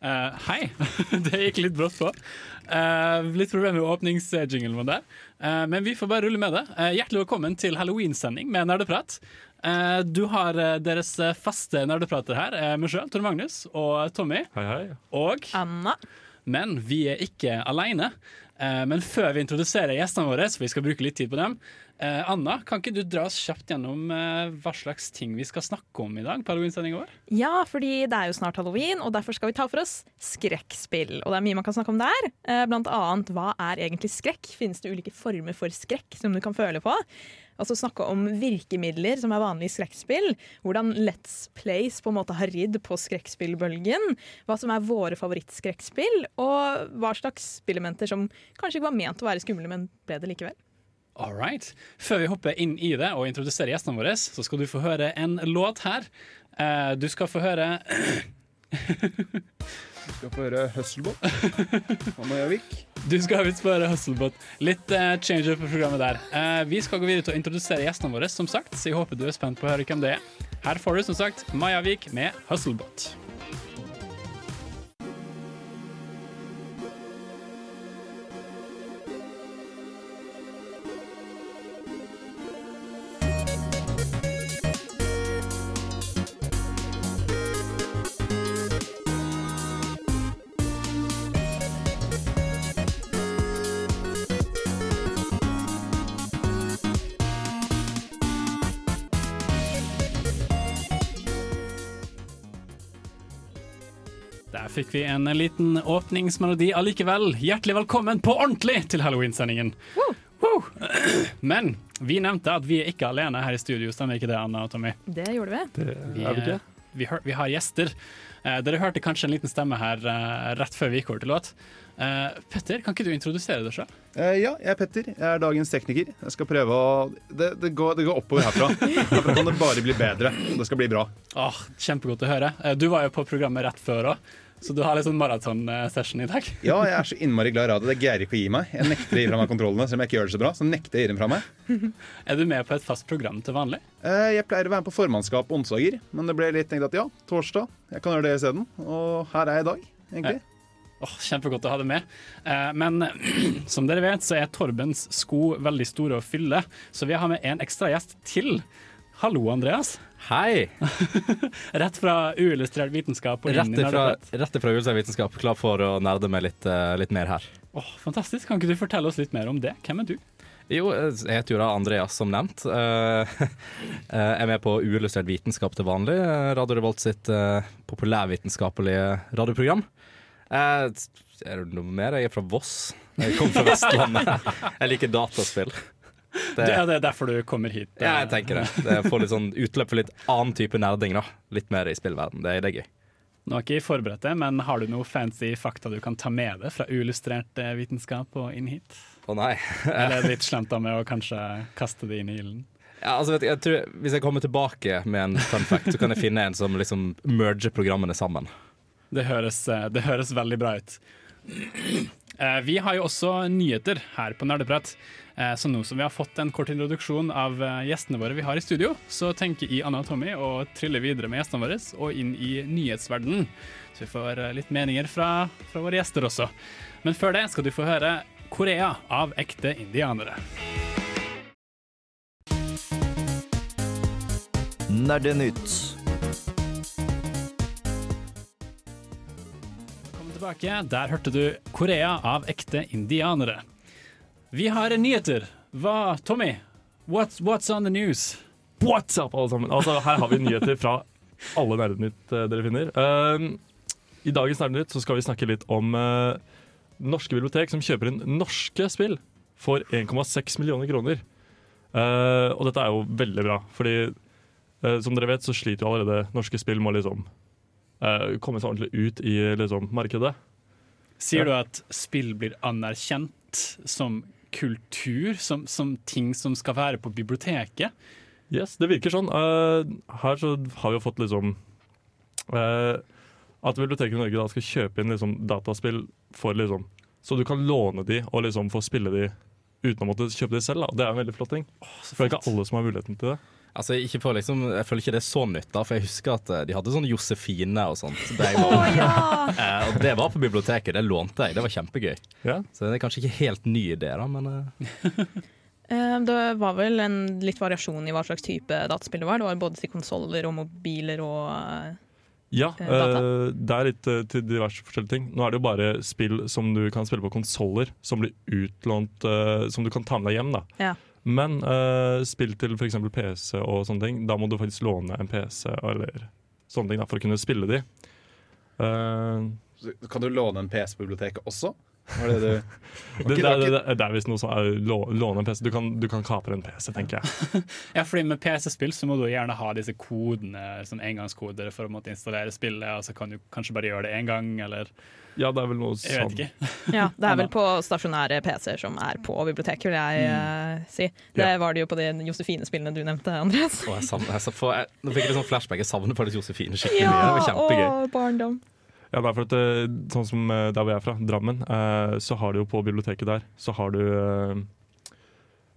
Eh, hei. det gikk litt brått på. Uh, litt problemer med åpningsjinglen vår der. Uh, men vi får bare rulle med det. Eh, hjertelig velkommen til Halloween-sending med Nerdeprat. Eh, du har deres faste nerdeprater her, Uh, meg sjøl, Tor Magnus og Tommy. Hei, hei. Og Anna. Men vi er ikke alene. Eh, men før vi introduserer gjestene våre, så vi skal bruke litt tid på dem eh, Anna, kan ikke du dra oss kjapt gjennom eh, hva slags ting vi skal snakke om i dag? på Halloween-sendinga vår? Ja, fordi det er jo snart halloween, og derfor skal vi ta for oss skrekkspill. Og det er mye man kan snakke om der. Eh, Blant annet hva er egentlig skrekk? Finnes det ulike former for skrekk som du kan føle på? Altså snakke om virkemidler som er vanlige i skrekkspill. Hvordan Let's Plays på en måte har ridd på skrekkspillbølgen. Hva som er våre favorittskrekkspill, og hva slags spillelementer som kanskje ikke var ment å være skumle, men ble det likevel. All right. Før vi hopper inn i det og introduserer gjestene våre, så skal du få høre en låt her. Eh, du skal få høre Du skal få høre Hustlebot av Majavik. Du skal få høre Hustlebot. Litt eh, change up på programmet der. Eh, vi skal gå videre til å introdusere gjestene våre, som sagt, så jeg håper du er spent på å høre hvem det er. Her får du som sagt Maja Vik med Hustlebot. Fikk vi en liten åpningsmelodi allikevel. Hjertelig velkommen på ordentlig til Halloween-sendingen. Woo! Men vi nevnte at vi er ikke alene her i studio, stemmer ikke det, Anna og Tommy? Det gjorde vi. Det Vi, er vi ikke. vi, hør, vi har gjester. Eh, dere hørte kanskje en liten stemme her eh, rett før vi gikk over til låt. Eh, Petter, kan ikke du introdusere deg sjøl? Eh, ja, jeg er Petter. Jeg er dagens tekniker. Jeg skal prøve å Det, det, går, det går oppover herfra. Herfra kan det bare bli bedre. Det skal bli bra. Åh, kjempegodt å høre. Eh, du var jo på programmet rett før òg, så du har litt sånn maratonsession i dag. Ja, jeg er så innmari glad i radio. Det greier ikke å gi meg. Jeg nekter å gi fra meg kontrollene, selv om jeg ikke gjør det så bra. Så nekter jeg å gi dem fra meg. Er du med på et fast program til vanlig? Eh, jeg pleier å være med på formannskap på onsdager, men det ble litt tenkt at ja, torsdag. Jeg kan gjøre det isteden. Og her er jeg i dag, egentlig. Åh, kjempegodt å ha det med. Eh, men som dere vet, så er Torbens sko veldig store å fylle, så vi har med en ekstra gjest til. Hallo, Andreas. Hei! Rett fra uillustrert vitenskap og Rett i ifra, rett fra uillustrert vitenskap, klar for å nerde meg litt, eh, litt mer her. Åh, fantastisk. Kan ikke du fortelle oss litt mer om det? Hvem er du? Jo, jeg heter jo da Andreas, som nevnt. Eh, Jeg er med på Uillustrert vitenskap til vanlig. eh, Radio Revolt sitt eh, populærvitenskapelige radioprogram. Eh, Er det noe mer? Jeg er fra Voss. Jeg kom fra Vestlandet. Jeg liker dataspill. Det, ja, det er derfor du kommer hit. Ja, jeg tenker det. Det får litt sånn utløp for litt annen type nerding. da Litt mer i spillverden. Det, det er gøy. Nå har ikke jeg forberedt det, men har du noe fancy fakta du kan ta med deg fra uillustrert eh, vitenskap og inn hit? Å nei. Eller er det litt slemt av meg å kanskje kaste det inn i ilden? Ja, altså vet du, jeg tror, hvis jeg kommer tilbake med en fun fact, så kan jeg finne en som liksom merger programmene sammen. Det høres, eh, det høres veldig bra ut. Eh, Vi har jo også nyheter her på Nerdeprat. Eh, Så nå som vi har fått en kort introduksjon av eh, gjestene våre vi har i studio, så tenker jeg Anna og Tommy å trille videre med gjestene våre og inn i nyhetsverdenen. Så vi får eh, litt meninger fra, fra våre gjester også. Men før det skal du få høre Korea av ekte indianere. Nerdenytt. Velkommen tilbake. Der hørte du Korea av ekte indianere. Vi har nyheter. Hva, Tommy? What's, what's on the news? What's up, alle sammen? Altså, her har vi nyheter fra alle Nerdenytt eh, dere finner. Uh, I dagens Nerdenytt så skal vi snakke litt om uh, norske bibliotek som kjøper inn norske spill for 1,6 millioner kroner. Uh, og dette er jo veldig bra, fordi som dere vet så sliter jo allerede norske spill med å liksom komme seg ordentlig ut i liksom, markedet. Sier du at spill blir anerkjent som kultur, som, som ting som skal være på biblioteket? Yes, det virker sånn. Uh, her så har vi jo fått liksom uh, At biblioteket i Norge da skal kjøpe inn liksom dataspill for liksom Så du kan låne de og liksom få spille de uten å måtte kjøpe de selv. da Det er en veldig flott ting. For det er ikke alle som har muligheten til det. Altså, ikke for liksom, jeg føler ikke det er så nytt, da, for jeg husker at eh, de hadde sånn Josefine og sånt. Det, var, oh, ja! eh, og det var på biblioteket, det lånte jeg. Det var kjempegøy. Ja. Så det er kanskje ikke helt ny idé, da, men eh, Det var vel en litt variasjon i hva slags type dataspill det var. Det var både til konsoller og mobiler og Ja, Eh, eh, det er litt eh, til diverse forskjellige ting. Nå er det jo bare spill som du kan spille på konsoller, som blir utlånt, eh, som du kan ta med deg hjem. da. Ja. Men uh, spill til f.eks. PC og sånne ting, da må du faktisk låne en PC eller sånne ting da, for å kunne spille de. Uh, Kan du låne en PC på biblioteket også? Var det det du det, det, det, det, det er visst noe som er lå- låne en PC. Du kan, du kan kapre en PC, tenker jeg. Ja, fordi Med PC-spill så må du gjerne ha disse kodene, sånn engangskoder for å måtte installere spillet. Og så kan du kanskje bare gjøre det én gang, eller Ja, det er vel noe jeg sånn. vet ikke. Ja, det er vel på stasjonære PC-er som er på biblioteket, vil jeg uh, si. Det Ja. var det jo på de Josefine-spillene du nevnte, Andreas. og jeg savner, jeg, for jeg, Nå fikk jeg litt sånn flashback. Jeg savner faktisk Josefine skikkelig mye. Det var kjempegøy. å, barndom. Ja, det er for at eh, Sånn som eh, der hvor jeg er fra, Drammen, uh, så har du jo på biblioteket der Så har du uh,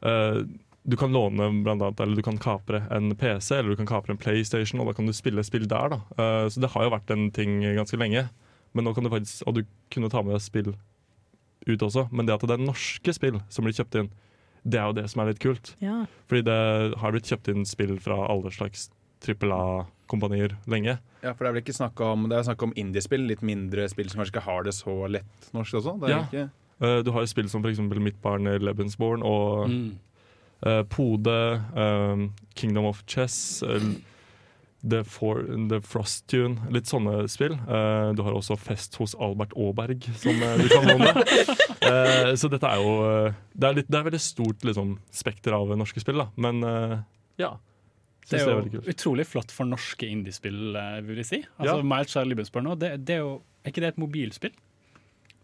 eh, Du kan låne blant annet, eller du kan kapre en PC eller du kan kapre en PlayStation, og da kan du spille spill der. da Uh, Så det har jo vært en ting ganske lenge. Men nå kan du faktisk, Og du kunne ta med deg spill ut også, men det at det er norske spill som blir kjøpt inn, det er jo det som er litt kult. Ja. Fordi det har blitt kjøpt inn spill fra alle slags trippel A-kompanier lenge. Ja, for det er vel ikke snakk om Det er snakk om indiespill, litt mindre spill som kanskje ikke har det så lett norsk også? Det er Ja. ikke Eh, Du har jo spill som f.eks. Mitt barn Lebensborn og Mm. eh, Pode, eh, Kingdom of Chess, eh, The, For, The Frost Tune. Litt sånne spill. Uh, du har også Fest hos Albert Aaberg, som uh, du kan låne. uh, så dette er jo eh, Det er, litt, det er veldig stort liksom, spekter av norske spill, da. Men eh, ja. Det er er det er jo utrolig flott for norske indiespill, eh, vil jeg si. Ja. Altså Miles Child Libensborn nå, det, det er jo Er ikke det et mobilspill?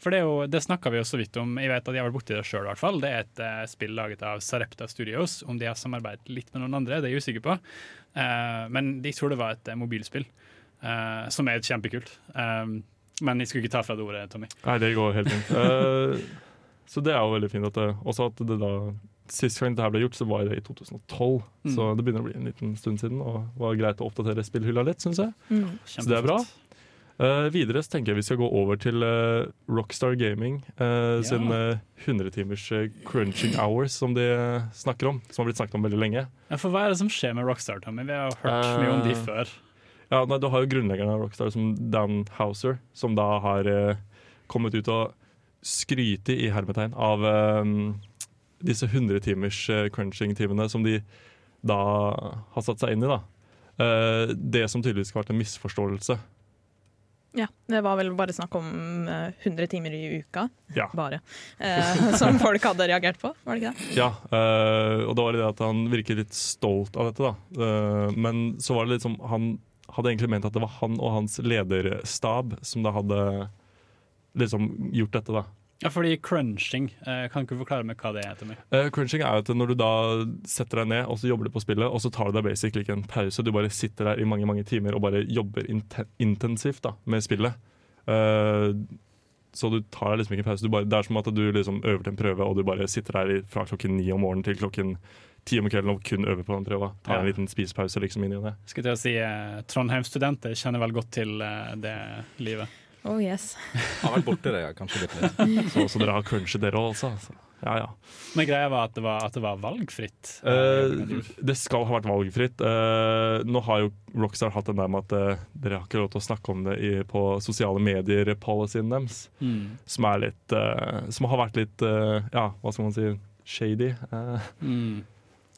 For det, jo, det snakka vi jo så vidt om. Jeg vet at jeg har vært borti det sjøl, i hvert fall. Det er et uh, spill laget av Sarepta Studios. Om de har samarbeidet litt med noen andre, det er jeg usikker på. Uh, men de tror det var et uh, mobilspill, eh, som er kjempekult. Men jeg skulle ikke ta fra det ordet, Tommy. Nei, det går helt fint. Eh, så det er jo veldig fint at det, også at det da Sist gang det her ble gjort, så var det i 2012. Mm. Så det begynner å bli en liten stund siden, og var greit å oppdatere spillhylla litt, syns jeg. Mm. Så det er bra. Eh, videre så tenker jeg vi skal gå over til uh, Rockstar Gaming uh, Ja. sin uh, 100 timers eh, crunching hours, som de snakker om. Som har blitt snakket om veldig lenge. Ja, for hva er det som skjer med Rockstar, Tommy? Vi har hørt mye om de før. Ja, nei, Du har jo grunnleggeren av Rockstar, som Dan Houser, som da har kommet ut og skryte i hermetegn av disse 100 timers eh, crunching-timene som de da har satt seg inn i. da. Det som tydeligvis har vært en misforståelse. Ja, det var vel bare snakk om eh, 100 timer i uka, Ja. bare. Eh, som folk hadde reagert på, var det ikke det? Ja, eh, og da var det det at han virket litt stolt av dette, da. Eh, men så var det litt som Han hadde egentlig ment at det var han og hans lederstab som da hadde liksom gjort dette, da. Ja, fordi crunching eh, Kan ikke forklare meg hva det er, Tommy? Eh, crunching er at når du da setter deg ned og så jobber du på spillet, og så tar du deg basically ikke en pause. Du bare sitter der i mange mange timer og bare jobber inten intensivt da, med spillet. Eh, så du tar deg liksom ikke en pause. Du bare, det er som at du liksom øver til en prøve, og du bare sitter der fra klokken ni om morgenen til klokken ti om kvelden og kun øver på den prøva. Tar Ja. en liten spisepause liksom inn i det. Skal til å si eh, Trondheim-studenter kjenner vel godt til eh, det livet. Oh yes. Har vært borti det, ja, kanskje litt. litt. Så, så dere har crunchet dere òg, altså. Ja, ja. Men greia var at det var, at det var valgfritt. Uh, det skal ha vært valgfritt. Uh, nå har jo Rockstar hatt den der med at uh, dere har ikke lov til å snakke om det i, på sosiale medier-policyen deres. Mm. Som er litt Som har vært litt Ja, hva skal man si shady. Mm.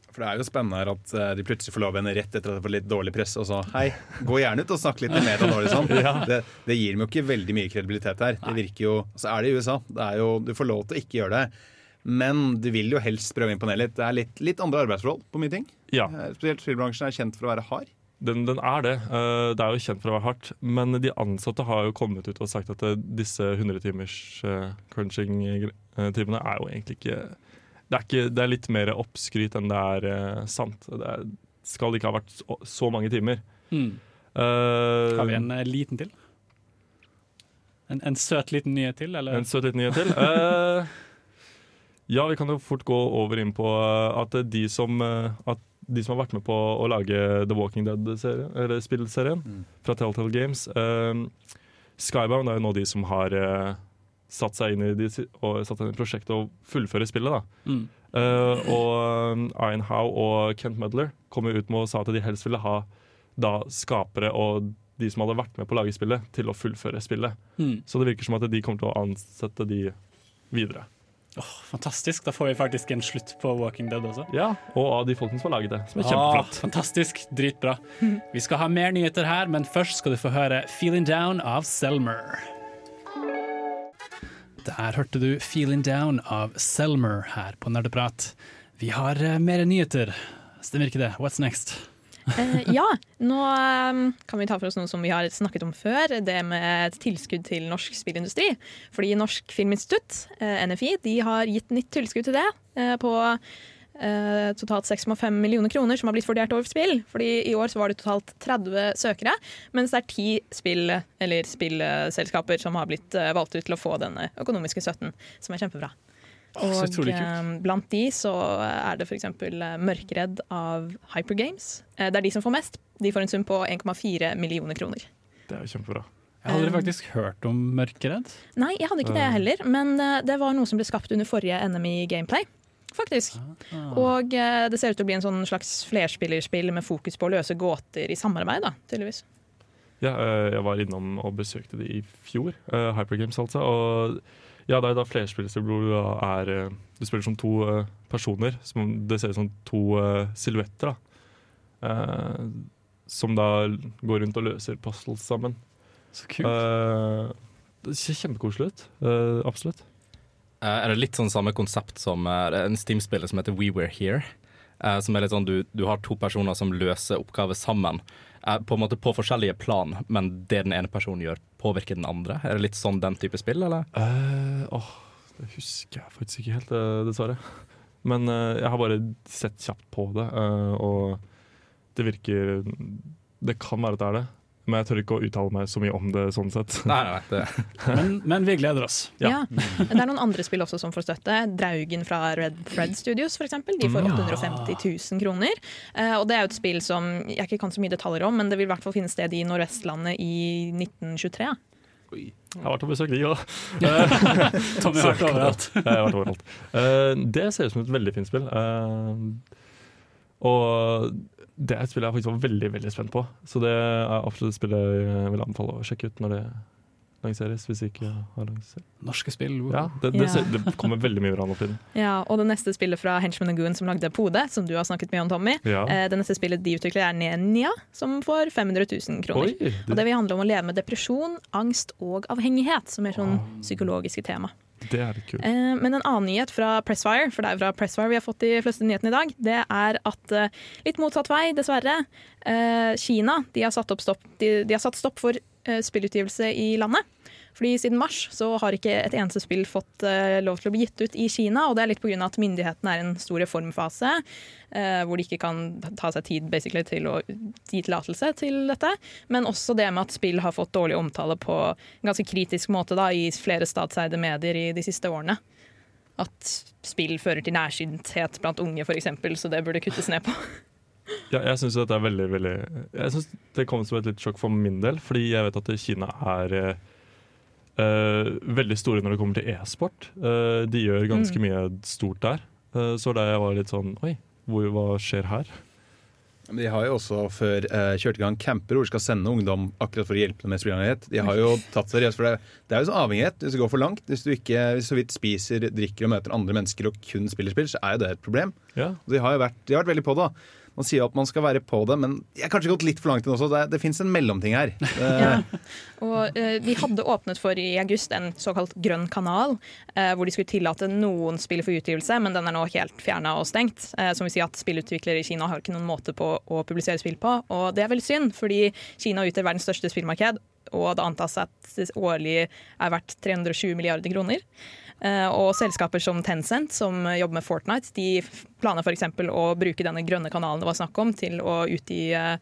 For det er jo spennende her at eh, de plutselig får lov igjen rett etter at de får litt dårlig press, og så hei, gå gjerne ut og snakk litt med media nå, liksom. Det, det gir dem jo ikke veldig mye kredibilitet her. Det virker jo, Så er det i USA. Det er jo, du får lov til å ikke gjøre det. Men du vil jo helst prøve å imponere litt. Det er litt, litt andre arbeidsforhold på mye ting. ja, Eh, Spesielt spillbransjen er kjent for å være hard. den, den er det. Eh, det er jo kjent for å være hardt. Men de ansatte har jo kommet ut og sagt at disse 100 timers crunching-timene er jo egentlig ikke det er, ikke, det er litt mer oppskryt enn det er uh, sant. Det er, skal ikke ha vært så, så mange timer. Mm. Uh, Har vi en eh, liten til? En, en søt liten nyhet til, eller? En søt liten nyhet til. Ja, vi kan jo fort gå over inn på at de som At de som har vært med på å lage The Walking Dead-serien, eller spillserien Mm. fra Telltale Games. Skybound er jo nå de som har satt seg inn i, de, og satt inn i prosjektet å fullføre spillet. da. Mm. Uh, og Ian Howe og Kent Mudler kom ut med og sa at de helst ville ha da skapere og de som hadde vært med på å lage spillet, til å fullføre spillet. Mm. Så det virker som at de kommer til å ansette de videre. Oh, fantastisk. Da får vi faktisk en slutt på Walking Dead også. Ja, Og av de folkene som har laget det, som er kjempeflott. Oh, fantastisk. Dritbra. Vi skal ha mer nyheter her, men først skal du få høre 'Feeling Down' av Selmer. Der hørte du 'Feeling Down' av Selmer her på Nerdeprat. Vi har eh, mer nyheter. Stemmer ikke det? What's next? uh, ja, nå um, kan vi ta for oss noe som vi har snakket om før. Det med et tilskudd til norsk spillindustri. Fordi Norsk Filminstitutt, uh, NFI, de har gitt nytt tilskudd til det. uh, på eh, totalt 6,5 millioner kroner som har blitt fordelt over spill. Fordi i år så var det totalt 30 søkere, mens det er ti spill, eller spillselskaper som har blitt eh, valgt ut til å få denne økonomiske støtten, som er kjempebra. Og eh, blant de så er det f.eks. Mørkredd av Hypergames. Eh, Det er de som får mest. De får en sum på 1,4 millioner kroner. Det er jo kjempebra. Jeg hadde faktisk hørt om Mørkeredd. Nei, jeg hadde ikke det heller, men eh, det var noe som ble skapt under forrige NM i Gameplay. Faktisk. Ah. Og eh, det ser ut til å bli en sånn slags flerspillerspill med fokus på å løse gåter i samarbeid, da, tydeligvis. Ja, eh, jeg var innom og besøkte de i fjor, eh, Hypergames altså. Og ja, det er da flerspillere hvor du er Du spiller som to eh, personer. Som, det ser ut som to silhuetter, da. Eh, som da går rundt og løser puzzles sammen. Så kult. Eh, det ser kjempekoselig ut. Eh, absolutt. Eh, er det litt sånn samme konsept som eh, en Steam-spiller som heter We Were Here? Eh, som er litt sånn du, du har to personer som løser oppgaver sammen. på en måte på forskjellige plan, men det den ene personen gjør, påvirker den andre. Er det litt sånn den type spill, eller? Uh, åh, det husker jeg faktisk ikke helt, dessverre. Men uh, jeg har bare sett kjapt på det, uh, og det virker Det kan være at det er det, men jeg tør ikke å uttale meg så mye om det sånn sett. Nei, nei. Det, Men, men vi gleder oss. Ja. Ja. Det er noen andre spill også som får støtte. Draugen fra Red Fred Studios for eksempel. De får 850 000 kroner. Eh, og det er jo et spill som jeg ikke kan så mye detaljer om, men det vil i hvert fall finne sted i Nordvestlandet i 1923. Oi. Jeg har vært og besøkt de òg. Tommy har vært overalt. Jeg har vært overalt. Uh, det ser ut som et veldig fint spill. Uh, og det er et spill jeg faktisk var veldig veldig spent på. Så det er absolutt et spill jeg vil anbefale å sjekke ut når det lanseres. Hvis det ikke har lansert. Norske spill. wow. Ja, det, det, yeah. det kommer veldig mye bra nå for tiden. Ja, og det neste spillet fra Henchman Goon som lagde Pode, som du har snakket mye om, Tommy. Ja. Eh, det neste spillet de utvikler, er Nenia, som får 500 000 kroner. Oi, Og det vil handle om å leve med depresjon, angst og avhengighet, som er sånn psykologiske tema. Det er kult. Eh, men en annen nyhet fra Pressfire, for det er fra Pressfire vi har fått de fleste nyhetene i dag, det er at eh, litt motsatt vei, dessverre. eh, Kina de har, satt opp stopp, de, de har satt stopp for eh, spillutgivelse i landet. Fordi siden mars så har ikke et eneste spill fått uh, lov til å bli gitt ut i Kina. Og det er litt pga. at myndighetene er i en stor reformfase, uh, hvor de ikke kan ta seg tid til å gi tillatelse til dette. Men også det med at spill har fått dårlig omtale på en ganske kritisk måte da, i flere statseide medier i de siste årene. At spill fører til nærsynthet blant unge, f.eks., så det burde kuttes ned på. Ja, jeg syns dette er veldig, veldig Jeg synes det kom som et litt sjokk for min del, fordi jeg vet at Kina er eh, eh, veldig store når det kommer til e-sport. Uh, de gjør ganske Mm. mye stort der. Uh, så da jeg var litt sånn Oi, hvor, hva skjer her? De har jo også før eh, kjørt i gang camper hvor de skal sende ungdom akkurat for å hjelpe dem med spilleavhengighet. De har jo tatt seriøst for det. Det er jo sånn avhengighet hvis det går for langt. Hvis du ikke hvis du så vidt spiser, drikker og møter andre mennesker og kun spiller spill, så er jo det et problem. Ja, Og de har jo vært, de har vært veldig på det. da. Man sier at man skal være på det, men jeg har kanskje gått litt for langt inn også. Det, det fins en mellomting her. Ja. Og eh, Vi hadde åpnet for i august en såkalt grønn kanal, eh, hvor de skulle tillate noen spill for utgivelse, men den er nå helt fjerna og stengt. Eh, som vil si at Spillutviklere i Kina har ikke noen måte på å publisere spill på. Og det er veldig synd, fordi Kina utgjør verdens største spillmarked, og det antas at det årlig er verdt 320 milliarder kroner. Eh, og selskaper som Tencent, som jobber med Fortnite, de planer f.eks. å bruke denne grønne kanalen det var snakk om, til å utgi eh,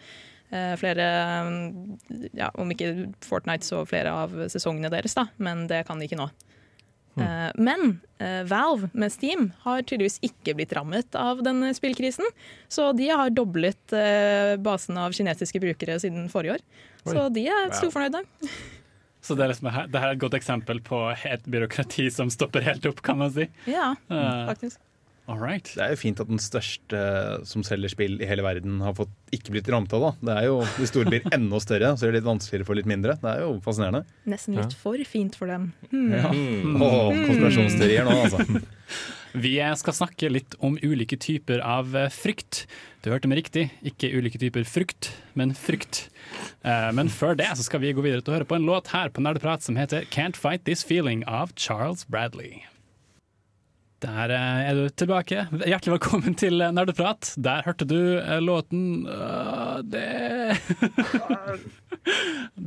flere ja, Om ikke Fortnite, så flere av sesongene deres, da. Men det kan de ikke nå. Mm. men Valve med Steam har tydeligvis ikke blitt rammet av denne spillkrisen. Så de har doblet basen av kinesiske brukere siden forrige år. Så de er storfornøyde. Så det er, liksom, det er et godt eksempel på et byråkrati som stopper helt opp, kan man si. Ja, faktisk. all right. Det er jo fint at den største som selger spill i hele verden, har fått ikke blitt rammet av det. Det er jo, De store blir enda større, så det er litt vanskeligere for litt mindre. Det er jo fascinerende. Nesten litt Ja. for fint for dem. Hmm. Ja. Åh, konspirasjonsteorier nå, altså. Vi skal snakke litt om ulike typer av eh, frykt. Du hørte meg riktig, ikke ulike typer frukt, men frykt. Eh, Men før det så skal vi gå videre til å høre på en låt her på Nerdeprat som heter 'Can't Fight This Feeling' av Charles Bradley. Der eh, er du tilbake. Hjertelig velkommen til eh, Nerdeprat. Der hørte du eh, låten uh, Det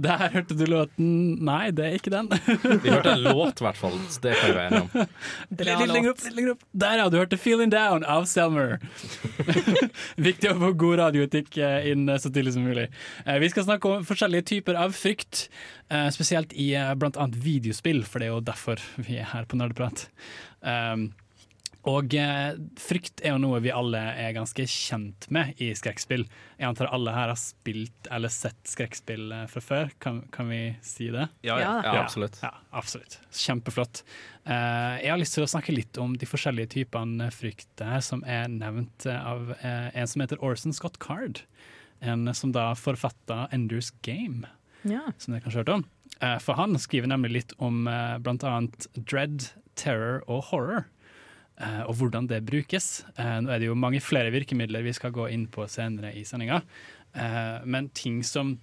Der hørte du låten Nei, det er ikke den. Vi hørte en låt, i hvert fall. Det kan vi være enige om. Litt, lenger opp, litt lenger opp. Der, ja. Du hørte 'Feeling Down' av Selmer. Viktig å få god radioetikk inn så tidlig som mulig. Vi skal snakke om forskjellige typer av frykt, spesielt i bl.a. videospill, for det er jo derfor vi er her på Nerdeprat. Um, og eh, frykt er jo noe vi alle er ganske kjent med i skrekkspill. Jeg antar alle her har spilt eller sett skrekkspill eh, fra før, kan, kan vi si det? Ja. Ja, absolutt. Ja, absolutt. Kjempeflott. Eh, jeg har lyst til å snakke litt om de forskjellige typene frykt her som er nevnt av eh, en som heter Orson Scott Card. En som da forfatta Enders Game, Ja. som dere kanskje har hørt om. Eh, for han skriver nemlig litt om bl.a. blant annet dread, terror og horror. eh, og hvordan det brukes. Eh, nå er det jo mange flere virkemidler vi skal gå inn på senere i sendinga. Eh, men ting som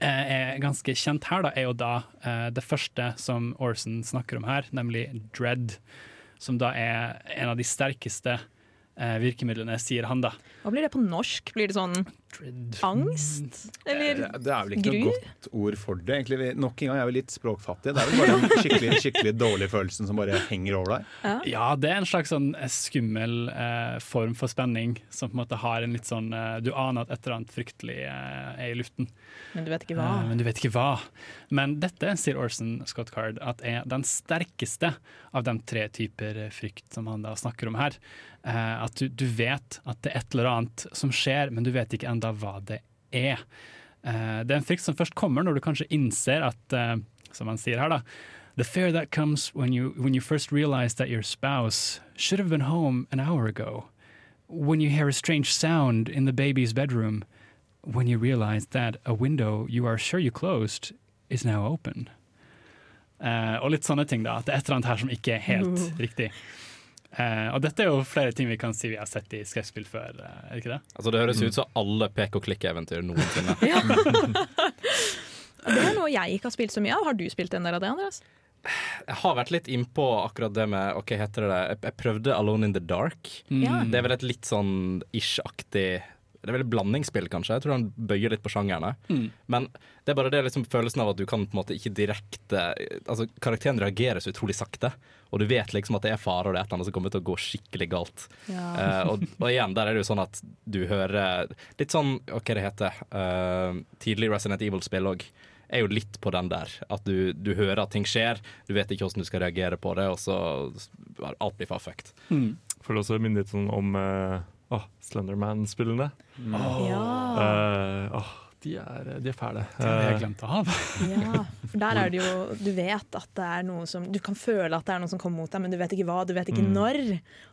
eh, er ganske kjent her, da, er jo da eh, det første som Orson snakker om her, nemlig dread. Som da er en av de sterkeste eh, virkemidlene, sier han da. Hva blir det på norsk? Blir det sånn. Angst? Eller Det, det er vel ikke Gru? noe godt ord for det. egentlig. Nok en gang er vi litt språkfattige. Det er vel bare den skikkelig, skikkelig dårlige følelsen som bare henger over deg. Ja, det er en slags sånn eh, skummel eh, form for spenning som på en måte har en litt sånn eh, Du aner at et eller annet fryktelig eh, er i luften, Men du vet ikke hva. eh, men du vet ikke hva. Men dette, sier Orson Scott Card, at er den sterkeste av de tre typer eh, frykt som han da snakker om her. Eh, at du, du vet at det er et eller annet som skjer, men du vet ikke enda hva det er. Eh, det er en frykt som først kommer når du kanskje innser at, eh, som han sier her, da The fear that comes when you when you first realize that your spouse should have been home an hour ago. When you hear a strange sound in the baby's bedroom. When you realize that a window you are sure you closed is now open. Uh, og litt sånne ting, da. At det er et eller annet her som ikke er helt riktig. Eh, og dette er jo flere ting vi kan si vi har sett i skrekkspill før, eh, er det ikke det? Altså, det høres ut som alle pek og klikk-eventyr noensinne. Det er noe jeg ikke har spilt så mye av. Har du spilt en del av det, Andreas? Jeg har vært litt innpå akkurat det med Ok, heter det det? Jeg, jeg prøvde Alone in the Dark. Mm. Det er vel et litt sånn ish-aktig Det er vel et blandingsspill, kanskje. Jeg tror han bøyer litt på sjangerne. Men det er bare det liksom følelsen av at du kan på en måte ikke direkte Altså, karakteren reagerer så utrolig sakte, og du vet liksom at det er fare, og det er et eller annet som kommer til å gå skikkelig galt. Eh, og, og igjen, der er det jo sånn at du hører Litt sånn, hva er det heter, uh, tidlig Resident Evil-spill òg. Er jo litt på den der. At du, du hører at ting skjer, du vet ikke hvordan du skal reagere på det, og så alt blir for fucked. Føler også minne litt sånn om uh, oh, Slenderman-spillene. Ja. Uh, åh, de, er, de er fæle. Det har jeg glemt å ha. ja. For der er det jo Du vet at det er noe som Du kan føle at det er noe som kommer mot deg, men du vet ikke hva, du vet ikke når.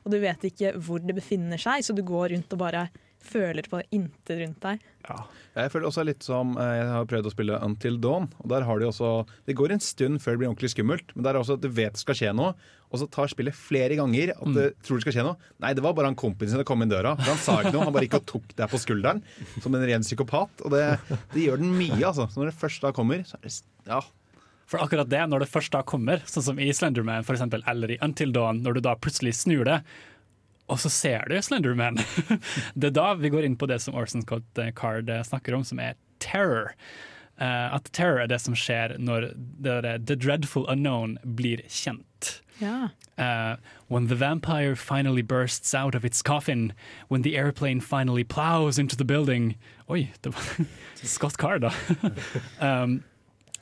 Og du vet ikke hvor det befinner seg, så du går rundt og bare føler på intet rundt deg. ja. Jeg føler også litt som eh, Jeg har prøvd å spille Until Dawn. Og der har de også Det går en stund før det blir ordentlig skummelt, men det er også at du vet det skal skje noe. Og så tar spillet flere ganger at du tror det skal skje noe. Nei, det var bare han kompisen sin som kom inn døra. For han sa ikke noe, han bare gikk og tok deg på skulderen som en ren psykopat. Og det, det gjør den mye, altså. Så når det først da kommer, så er det Ja. For akkurat det, når det først da kommer, sånn som i Slenderman for eksempel, eller i Until Dawn, når du da plutselig snur det, og så ser du Slenderman. det er da vi går inn på det som Orson Scott eh, Card eh, snakker om, som er terror. Uh, at terror er det som skjer når det the dreadful unknown blir kjent. Yeah. Uh, when the vampire finally bursts out of its coffin, when the airplane finally plows into the building Oi, det var Scott Card, da. um,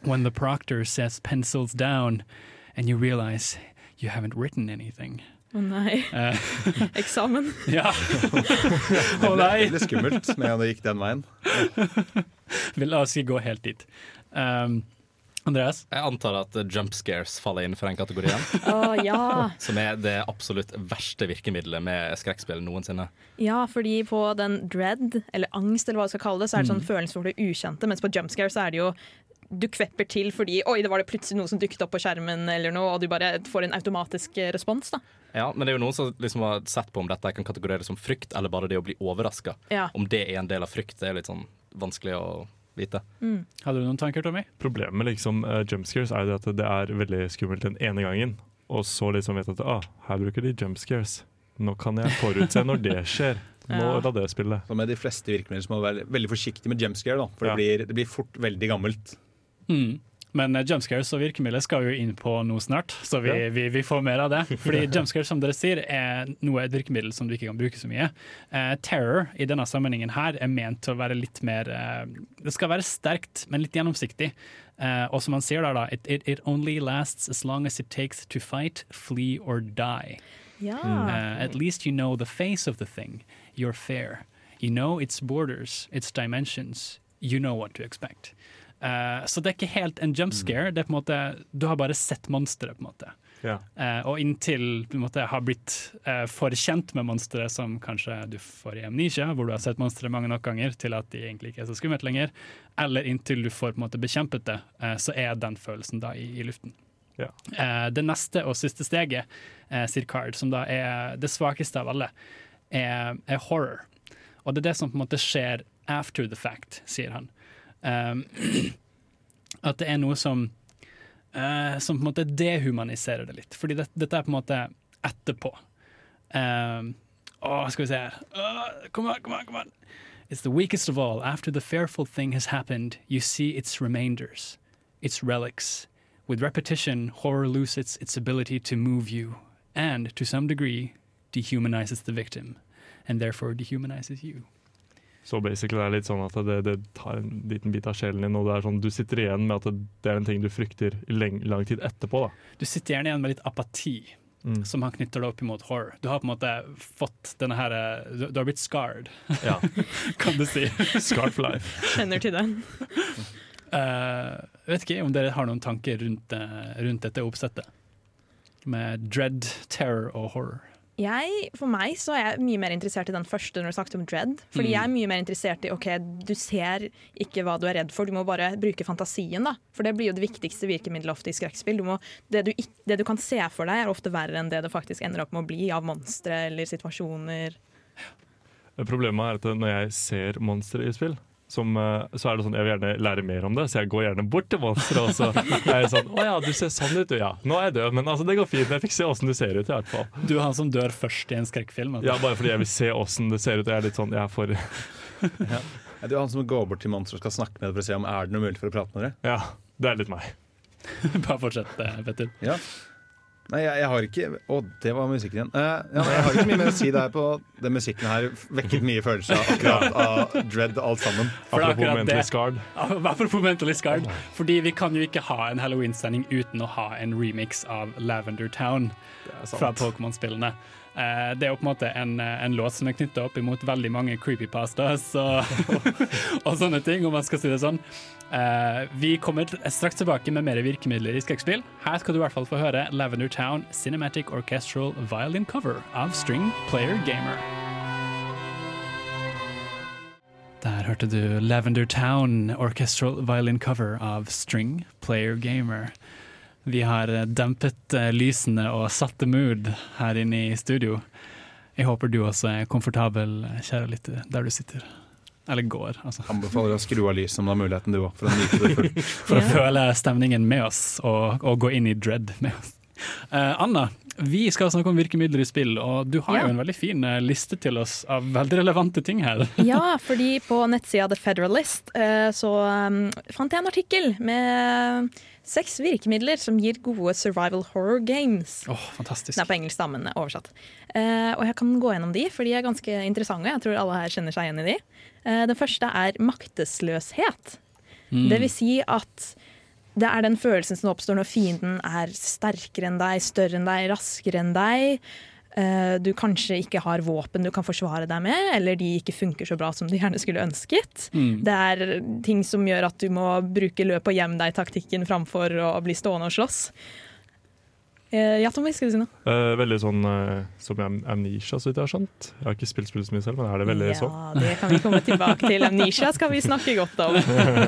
when the proctor says pencils down, and you realize You haven't written anything. Å nei. Eh, Eksamen. ja. Å Det nei! ble skummelt med at det gikk den veien. La oss ikke gå helt dit. Um, Andreas? Jeg antar at jump scares faller innenfor den kategorien. oh, ja. Som er det absolutt verste virkemiddelet med skrekkspill noensinne. Ja, fordi på den dread, eller angst, eller hva du skal kalle det, så er det Mm. sånn følelse for det ukjente, mens på jumpscare så er det jo du kvepper til fordi oi, det var det plutselig noe som dukket opp på skjermen, eller noe, og du bare får en automatisk eh, respons. da. Ja, Men det er jo noen som liksom har sett på om dette kan kategoreres som frykt, eller bare det å bli overraska. Ja. Om det er en del av frykt, det er litt sånn vanskelig å vite. Hadde du noen tanker, Tommy? Problemet med liksom, uh, jumpscares er jo at det er veldig skummelt den ene gangen, og så liksom vet at ah, her bruker de jumpscares. Nå kan jeg forutse når det skjer. Nå Ja. la det spille. Så med de fleste virkemidler så må du være veldig forsiktig med jumpscare, da, for Ja. det, blir, det blir fort veldig gammelt. Mm. Men uh, jumpscares og virkemidler skal vi jo inn på noe snart, så vi, Ja. vi, vi får mer av det. Fordi jumpscares, som dere sier, er noe et virkemiddel som du ikke kan bruke så mye. Eh, terror i denne sammenhengen her er ment til å være litt mer eh, Det skal være sterkt, men litt gjennomsiktig. Eh, og som han sier der, da, it, it, it only lasts as long as it takes to fight, flee or die. Ja. Uh, at least you know the face of the thing. You're fair. You know its borders, its dimensions. You know what to expect. Uh, så det er ikke helt en jump scare. Det er på en måte, du har bare sett monsteret. Ja. Uh, og inntil du på en måte, har blitt uh, for kjent med monsteret, som kanskje du får i amnesia, hvor du har sett monsteret mange nok ganger til at de egentlig ikke er så skummelt lenger, eller inntil du får på en måte bekjempet det, uh, så er den følelsen da i, i luften. Ja. Eh, det neste og siste steget, eh, sier Card, som da er det svakeste av alle, er, er horror. Og det er det som på en måte skjer after the fact, sier han. Um, at det er noe som eh, Som på en måte dehumaniserer det litt. Fordi det, dette er på en måte etterpå. Um, å, skal vi se her. Kom an, kom an, kom an. It's the weakest of all. After the fearful thing has happened, you see its remainders, its relics. With repetition, horror loses its ability to move you, and to some degree, dehumanizes the victim, and therefore dehumanizes you. Så basically det er litt sånn at det, det tar en liten bit av sjelen din, og det er sånn, du sitter igjen med at det, det er en ting du frykter i leng, lang tid etterpå. da. Du sitter gjerne igjen med litt apati, Mm. som han knytter det opp imot horror. Du har på en måte fått denne her eh, Du, du har blitt scarred, Ja. kan du si. Scarred for life. Kjenner til den. Uh, jeg vet ikke om dere har noen tanker rundt, eh, rundt dette oppsettet. Med dread, terror og horror. Jeg, for meg så er jeg mye mer interessert i den første når du snakket om dread. Fordi Mm. jeg er mye mer interessert i ok, du ser ikke hva du er redd for, du må bare bruke fantasien. da. For det blir jo det viktigste virkemiddelet ofte i skrekkspill. Det, du, det du kan se for deg er ofte verre enn det det faktisk ender opp med å bli av monstre eller situasjoner. Problemet er at når jeg ser monstre i spill, som, eh, så er det sånn, jeg vil gjerne lære mer om det, så jeg går gjerne bort til monsteret. Og så er jeg sånn Å ja, du ser sånn ut, du. Ja, nå er jeg død, men altså, det går fint. Jeg fikk se åssen du ser ut, i hvert fall. Du er han som dør først i en skrekkfilm. altså. Ja, Bare fordi jeg vil se åssen det ser ut. Jeg er litt sånn, jeg er for Ja, Du er han som går bort til monsteret og skal snakke med det for å se om er det noe mulig for å prate med dere. Ja, det er litt meg. Bare fortsett, det, Petter. Ja. Nei, jeg, jeg har ikke Å, det var musikken igjen. Uh, ja, jeg har ikke mye mer å si der på Den musikken her vekket mye følelser av akkurat av dread alt sammen. Apropos mentally scarred. Apropos Mentally Scarred. Fordi vi kan jo ikke ha en Halloween-sending uten å ha en remix av Lavender Town fra Pokémon-spillene. Eh, det er jo på en måte en, eh, en låt som er knytta opp imot veldig mange creepypastas og, og sånne ting, om man skal si det sånn. Eh, vi kommer straks tilbake med mer virkemidler i skrekkspill. Her skal du i hvert fall få høre Lavender Town Cinematic Orchestral Violin Cover av String Player Gamer. Der hørte du Lavender Town Orchestral Violin Cover av String Player Gamer. Vi har eh, dempet eh, lysene og satt the mood her inne i studio. Jeg håper du også er komfortabel, kjære lytter, der du sitter. Eller går, altså. Anbefaler å skru av lyset om du har muligheten, du òg, for å nyte det fullt. For å føle stemningen med oss, og, og gå inn i dread med oss. Uh, Anna, vi skal snakke om virkemidler i spill, og du har Ja. jo en veldig fin liste til oss av veldig relevante ting her. Ja, fordi på nettsida The Federalist eh, så um, fant jeg en artikkel med seks virkemidler som gir gode survival horror games. Åh, fantastisk. Den er på engelsk, da, men oversatt. Uh, og jeg kan gå gjennom de, for de er ganske interessante. Jeg tror alle her kjenner seg igjen i de. Uh, den første er maktesløshet. Mm. Det vil si at det er den følelsen som oppstår når fienden er sterkere enn deg, større enn deg, raskere enn deg. Eh, du kanskje ikke har våpen du kan forsvare deg med, eller de ikke funker så bra som du gjerne skulle ønsket. Mm. Det er ting som gjør at du må bruke løp og gjem deg-taktikken framfor å bli stående og slåss. Eh, ja, Tommy, skal du si noe? Eh, veldig sånn eh, som Am- Amnesia, så vidt jeg har skjønt. Jeg har ikke spilt spillet så mye selv, men er det veldig ja, sånn? det kan vi komme tilbake til. Amnesia skal vi snakke godt om.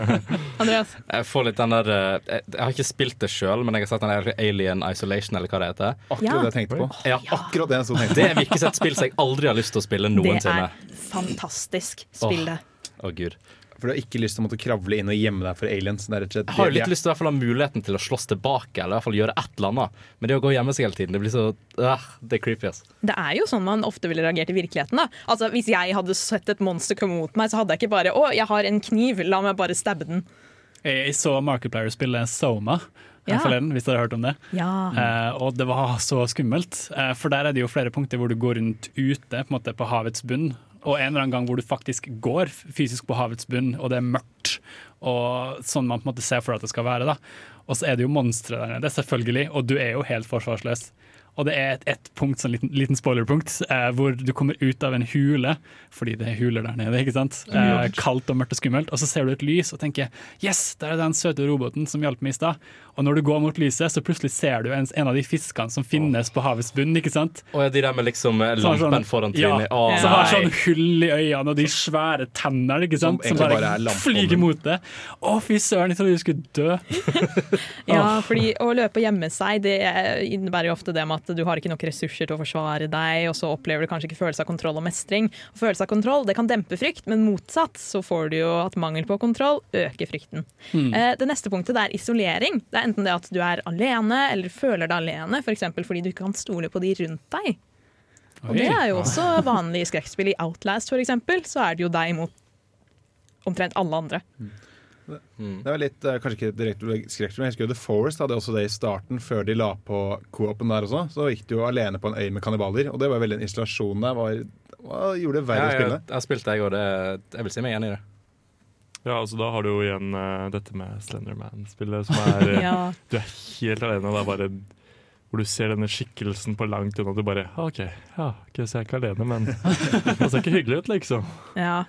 Andreas? Jeg får litt den der eh, Jeg jeg har ikke spilt det sjøl, men jeg har sett den der Alien Isolation, eller hva det heter. Akkurat Ja. det jeg tenkte på. Ja. Akkurat det jeg så tenkte Det på. virker som et spill som jeg aldri har lyst til å spille Det er fantastisk. Spill det. Å gud For du har ikke lyst til å måtte kravle inn og gjemme deg for aliens. Det er rett og slett Jeg har jo litt lyst til å ha muligheten til å slåss tilbake, eller i hvert fall gjøre et eller annet. Men det å gå og gjemme seg hele tiden, det blir så uh, Det er creepy, ass. Det er jo sånn man ofte ville reagert i virkeligheten. da. Altså, Hvis jeg hadde sett et monster komme mot meg, så hadde jeg ikke bare 'Å, jeg har en kniv, la meg bare stabbe den'. Jeg, så Markiplier spille Soma Ja. forleden, hvis dere har hørt om det. Ja. Eh, og det var så skummelt, eh, for der er det jo flere punkter hvor du går rundt ute på, en måte, på havets bunn. Og en eller annen gang hvor du faktisk går fysisk på havets bunn, og det er mørkt. Og sånn man på en måte ser for at det skal være. da. Og så er det jo monstre der nede, selvfølgelig, og du er jo helt forsvarsløs. Og det er et, et punkt, sånn liten, liten spoilerpunkt, eh, hvor du kommer ut av en hule, fordi det er huler der nede, ikke sant? Eh, kaldt og mørkt og skummelt, og så ser du et lys og tenker yes, der er den søte roboten som hjalp meg i stad. Og når du går mot lyset, så plutselig ser du en, en av de fiskene som finnes på havets bunn, ikke sant? Og ja, de der med liksom eh, har lampen sånn- foran ja, trynet. Å, som har sånn hull i øynene og de svære tennene, ikke sant? Som Som, bare, bare er flyger mot det. Å, fy søren, jeg trodde du skulle dø. Ja, fordi å løpe og gjemme seg det innebærer jo ofte det med at du har ikke nok ressurser til å forsvare deg, og så opplever du kanskje ikke følelse av kontroll og mestring. Og følelse av kontroll det kan dempe frykt, men motsatt så får du jo at mangel på kontroll øker frykten. Mm. Det neste punktet det er isolering. Det er enten det at du er alene eller føler deg alene, f.eks. For fordi du ikke kan stole på de rundt deg. Og det er jo også vanlig i skrekkspill. I Outlast eksempel, så er det jo deg mot omtrent alle andre. Mm. Det var litt, eh, kanskje ikke direkte skrekkspill, men jeg husker jo The Forest hadde også det i starten, før de la på co-open der også. Så gikk du jo alene på en øy med kannibaler, og det var veldig en installasjon der. Var, var, gjorde det verre Ja, å spille. jeg har spilt det, jeg òg. Jeg vil si meg igjen i det. Ja, altså Da har du jo igjen uh, dette med Slenderman-spillet, som er eh, Ja. Du er helt alene, og det er bare hvor du ser denne skikkelsen på langt unna, du bare «Ah, OK, ja, ok, så jeg er ikke alene, men det ser ikke hyggelig ut, liksom. Ja,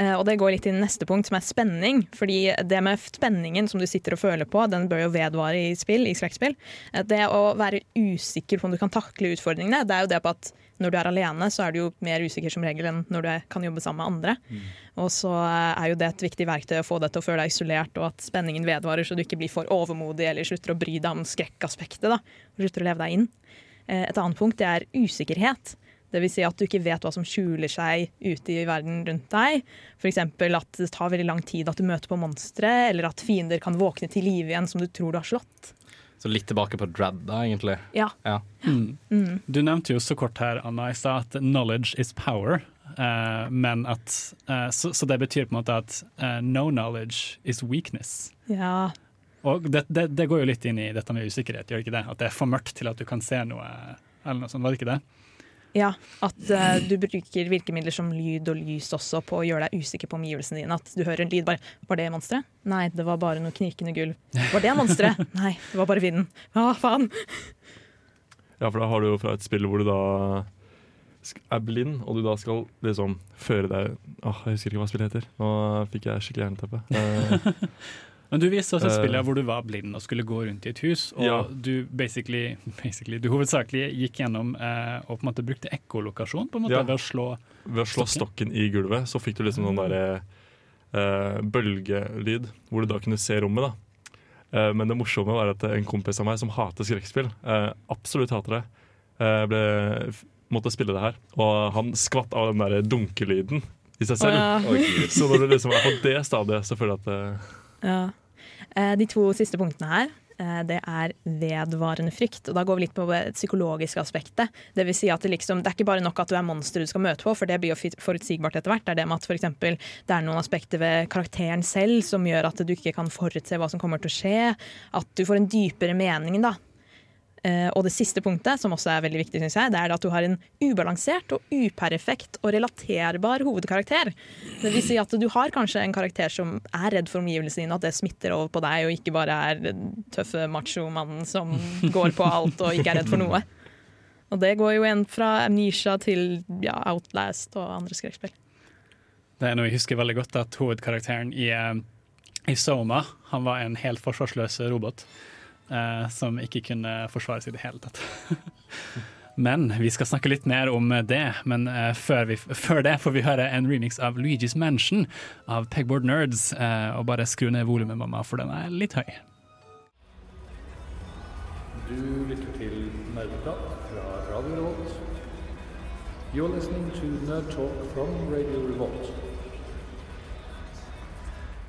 eh, og det går litt til neste punkt, som er spenning. Fordi det med spenningen som du sitter og føler på, den bør jo vedvare i spill, i skrekkspill. Eh, Det å være usikker på om du kan takle utfordringene, det er jo det på at når du er alene, så er du jo mer usikker som regel enn når du kan jobbe sammen med andre. Og så eh, er jo det et viktig verktøy å få deg til å føle deg isolert, og at spenningen vedvarer, så du ikke blir for overmodig eller slutter å bry deg om skrekkaspektet. da, og slutter å leve deg inn. Eh, Et annet punkt det er usikkerhet. Det vil si at du ikke vet hva som skjuler seg ute i verden rundt deg. F.eks. at det tar veldig lang tid at du møter på monstre, eller at fiender kan våkne til live igjen som du tror du har slått. Så litt tilbake på Dread, da, egentlig. Ja. Ja. Mm. Du nevnte jo så kort her, Anna, i stad at 'knowledge is power'. Uh, men at, uh, så, så det betyr på en måte at uh, 'no knowledge is weakness'. Ja. Og det, det, det går jo litt inn i dette med usikkerhet, gjør det ikke det? At det er for mørkt til at du kan se noe, eller noe sånt, var det ikke det? Ja. At uh, du bruker virkemidler som lyd og lys også på å gjøre deg usikker på omgivelsene dine. At du hører en lyd bare 'Var det monsteret?' Nei, det var bare noe knirkende gulv. 'Var det monsteret?' Nei, det var bare vinden. Hva faen? Ja, for da har du jo fra et spill hvor du da er blind, og du da skal liksom føre deg Åh, Jeg husker ikke hva spillet heter. Nå fikk jeg skikkelig jernteppe. Eh, Men du viste oss et Eh. spill hvor du var blind og skulle gå rundt i et hus, og Ja. du basically, basically du hovedsakelig gikk gjennom eh, og på en måte brukte ekkolokasjon på en måte Ja. ved å slå ved å slå stokken i gulvet, så fikk du liksom noen derre eh, bølgelyd, hvor du da kunne se rommet. da. Eh, men det morsomme var at en kompis av meg som hater skrekkspill, eh, absolutt hater det, eh, ble, måtte spille det her. Og han skvatt av den derre dunkelyden i seg selv. Oh, ja. Så når du liksom er på det stadiet, så føler jeg at eh, Ja. Eh, De to siste punktene her, eh, det er vedvarende frykt. Og da går vi litt på det psykologiske aspektet. Det vil si at det, liksom, det er ikke bare nok at du er monster du skal møte på, for det blir jo forutsigbart etter hvert. Det er det med at for eksempel, det er noen aspekter ved karakteren selv som gjør at du ikke kan forutse hva som kommer til å skje. At du får en dypere mening, da. Eh, og det siste punktet, som også er veldig viktig, synes jeg, det er at du har en ubalansert og uperfekt og relaterbar hovedkarakter. Det vil si at du har kanskje en karakter som er redd for omgivelsene dine, at det smitter over på deg, og ikke bare er den tøffe machomannen som går på alt og ikke er redd for noe. Og det går jo igjen fra Amnesia til ja, Outlast og andre skrekkspill. Det er noe jeg husker veldig godt, at hovedkarakteren i, eh, i Soma han var en helt forsvarsløs robot. Eh, som ikke kunne forsvare seg i det hele tatt. Men vi skal snakke litt mer om det. Men eh, før, vi, før det får vi høre en remix av Luigi's Mansion av Pegboard Nerds. eh, og bare skru ned volumet, mamma, for den er litt høy. Du lytter til Nerdeprat fra Radio Revolt. You're listening to Nerd Talk from Radio Revolt.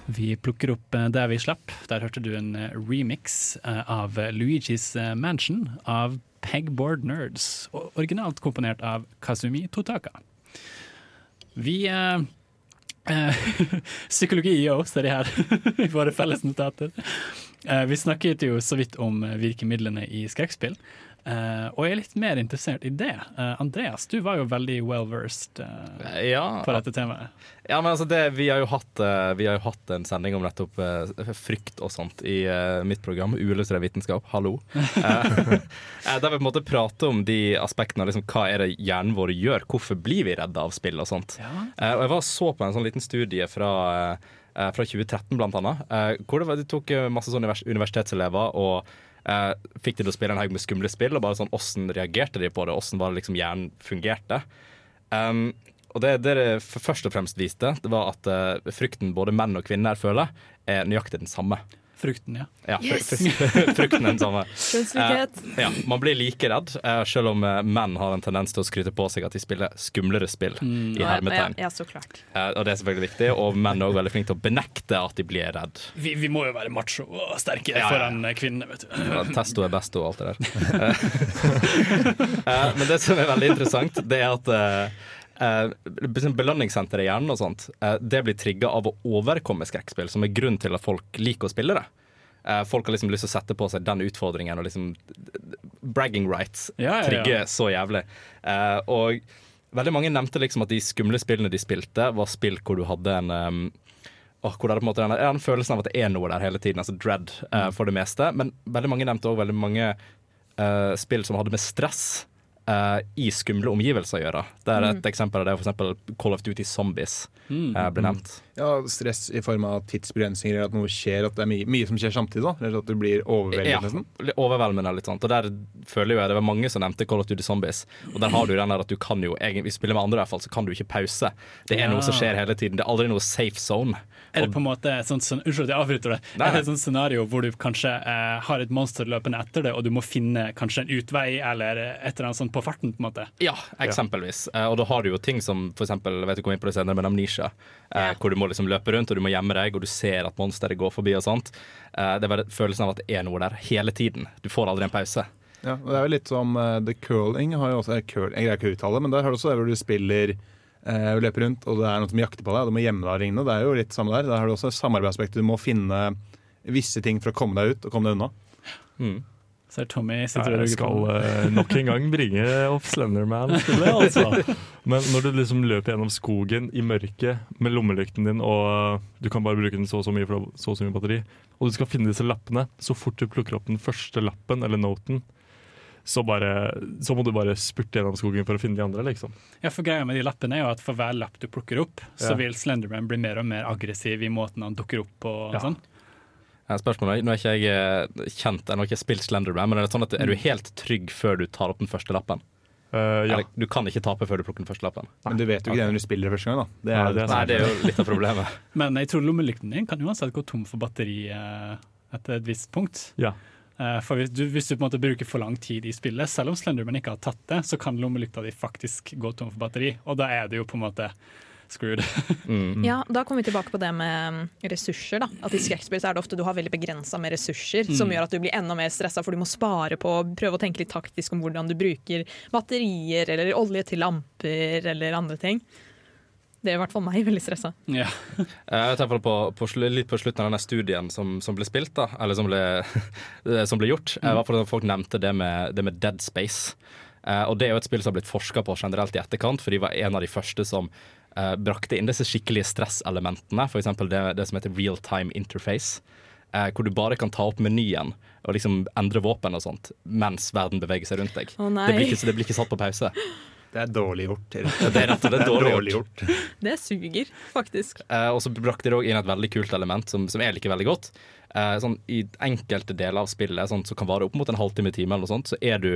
Vi plukker opp eh, der vi slapp. Der hørte du en eh, remix eh, av Luigi's Mansion av Pegboard Nerds. Originalt komponert av Kazumi Totaka. Vi eh, Psykologi i oss er de her i våre felles notater. Eh, vi snakket jo så vidt om virkemidlene i skrekkspill. Eh, og jeg er litt mer interessert i det. Uh, Andreas, du var jo veldig well versed uh, Ja, på dette temaet. ja men altså det, vi, har hatt, eh, vi har jo hatt en sending om nettopp eh, frykt og sånt i eh, mitt program, Uillustrert vitenskap, hallo. Eh, eh, der vi på en måte prater om de aspektene av liksom, hva er det hjernen vår gjør, hvorfor blir vi redde av spill og sånt. Ja. Eh, og jeg var så på en sånn liten studie fra, eh, fra 2013 blant annet, eh, hvor det var, de tok eh, masse sånne universitetselever og eh, fikk de til å spille en haug med skumle spill, og bare sånn åssen reagerte de på det, åssen var det liksom hjernen fungerte. Um, og det, det først og fremst viste, det var at eh, frykten både menn og kvinner føler, er nøyaktig den samme. Frukten, ja. Ja, yes! frukten er den samme. Kjønnslikhet. Ja, man blir like redd, eh, selv om eh, menn har en tendens til å skryte på seg at de spiller skumlere spill. I Ja, ja, hermetegn. ja, så klart. Eh, og det er selvfølgelig viktig. Og menn er også veldig flinke til å benekte at de blir redd. Vi, vi må jo være macho og sterke Ja, ja. foran eh, kvinnene, vet du. Ja, Testo er besto og alt det der. Eh, Men det som er veldig interessant, det er at eh, eh, belønningssenteret i hjernen og sånt, eh, det blir trigga av å overkomme skrekkspill, som er grunnen til at folk liker å spille det. Eh, folk har liksom lyst til å sette på seg den utfordringen, og liksom bragging rights Ja, ja, ja. trigger så jævlig. Eh, og veldig mange nevnte liksom at de skumle spillene de spilte, var spill hvor du hadde en um, oh, hvor det er på en måte den, den følelsen av at det er noe der hele tiden, altså dread eh, for det meste. Men veldig mange nevnte òg veldig mange spill som hadde med stress eh, i skumle omgivelser å gjøre. Det er et eksempel av det, eksempel Call of Duty Zombies uh, ble nevnt. Ja, Stress i form av tidsbegrensninger, eller at noe skjer, at det er mye, mye som skjer samtidig. da Eller at du blir overveldet. Ja, nesten overveldende litt sant. Og der føler jo jeg det var mange som nevnte Call of Duty Zombies. Og der har du den der at du kan jo egentlig spille med andre i hvert fall, så kan du ikke pause. Det er Ja. noe som skjer hele tiden. Det er aldri noe safe zone. Er det på en måte sånn, Unnskyld at jeg avbryter det. Nei, Er det et sånt scenario hvor du kanskje eh, har et monster løpende etter det, og du må finne kanskje en utvei eller et eller annet sånt på farten? på en måte Ja, eksempelvis. Eh, og da har du jo ting som f.eks. Jeg vet du kom inn på det senere, men Amnesia. Eh, Hvor du må liksom løpe rundt, og du må gjemme deg, og du ser at monsteret går forbi og sånt. Eh, det er bare følelsen av at det er noe der hele tiden. Du får aldri en pause. Ja, og det er jo litt som uh, The Curling har jo også uh, curl, Jeg greier ikke å uttale det, men der har du også det hvor du spiller uh, og løper rundt, og det er noen som jakter på deg, og du må gjemme deg og ringe. Det er jo litt samme der. Der har du også samarbeidsaspektet. Du må finne visse ting for å komme deg ut og komme deg unna. Så Tommy sitter og Jeg skal eh, nok en gang bringe opp Slenderman-spillet, altså. Men når du liksom løper gjennom skogen i mørket med lommelykten din, og eh, du kan bare bruke den så og så mye for så og så mye batteri, og du skal finne disse lappene, så fort du plukker opp den første lappen, eller noten, så, bare, så må du bare spurte gjennom skogen for å finne de andre, liksom. Ja, for greia med de lappene er jo at For hver lapp du plukker opp, så Ja. vil Slenderman bli mer og mer aggressiv i måten han dukker opp på. og Ja. sånn. Eh, Spørsmålet er, Nå er ikke jeg eh, kjent, jeg har ikke spilt Slenderman, men er det sånn at er du helt trygg før du tar opp den første lappen? Uh, ja. Eller, du kan ikke tape før du plukker den første lappen? Men du vet jo ikke det når du spiller det første gang. da Det Nei, ja, det er Nei, det er jo litt av problemet. Men jeg tror lommelykten din kan uansett gå tom for batteri etter et visst punkt. ja. Eh, For hvis du, hvis du på en måte bruker for lang tid i spillet, selv om Slenderman ikke har tatt det, så kan lommelykta di faktisk gå tom for batteri, og da er det jo på en måte screwed. Mm. Ja, Da kommer vi tilbake på det med mm, ressurser. da. At I skrekkspill er det ofte du har veldig begrensa med ressurser, som gjør at du blir enda mer stressa, for du må spare på å prøve å tenke litt taktisk om hvordan du bruker batterier eller olje til lamper eller andre ting. Det er i hvert fall meg veldig stressa. Ja. Eh, Jeg tenker på, på, litt på slutten av denne studien som, som ble spilt, da, eller som ble, som ble gjort. Mm. hvert fall folk nevnte det med, det med Dead Space. Uh, og det er jo et spill som har blitt forska på generelt i etterkant, for de var en av de første som eh, brakte inn disse skikkelige stresselementene. F.eks. Det, det som heter real time interface. uh, hvor du bare kan ta opp menyen og liksom endre våpen og sånt mens verden beveger seg rundt deg. Oh, nei. det, blir ikke, det blir ikke satt på pause. Det er dårlig gjort. Det er rett og slett dårlig gjort. Det suger, faktisk. Eh, og så brakte de òg inn et veldig kult element som, som jeg liker veldig godt. Eh, sånn, I enkelte deler av spillet sånn, som kan vare opp mot en halvtime time, eller noe sånt, så er du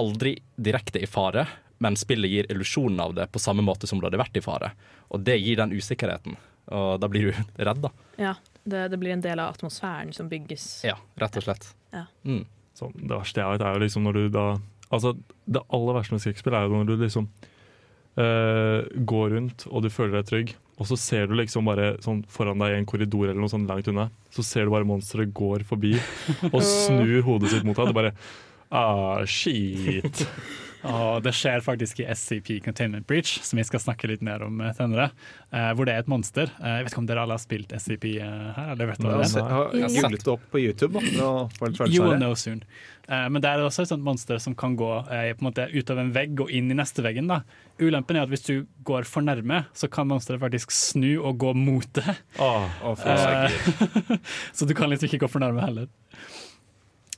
aldri direkte i fare, men spillet gir illusjonen av det på samme måte som det hadde vært i fare. Og det gir den usikkerheten. Og da blir du redd, da. Ja, det, det blir en del av atmosfæren som bygges. Ja, rett og slett. Ja. Mm. Så det verste jeg vet, er jo liksom når du da Altså, det aller verste med skrekkspill er jo når du liksom uh, går rundt og du føler deg trygg, og så ser du liksom bare sånn foran deg i en korridor eller noe sånt langt unna, så ser du bare monsteret går forbi og snur hodet sitt mot deg. Det bare Ah, shit. Og det skjer faktisk i SCP Containment Breach, som vi skal snakke litt mer om eh, senere. eh, hvor det er et monster. Eh, jeg vet ikke om dere alle har spilt SCP her? Eller vet Jeg hva har det er? se- har googlet det opp på YouTube. You will know soon. Eh, men det er også et sånt monster som kan gå på en måte ut av en vegg og inn i neste veggen. da. Ulempen er at hvis du går for nærme, så kan monsteret faktisk snu og gå mot det. Oh, oh. Så du kan liksom ikke gå for nærme heller.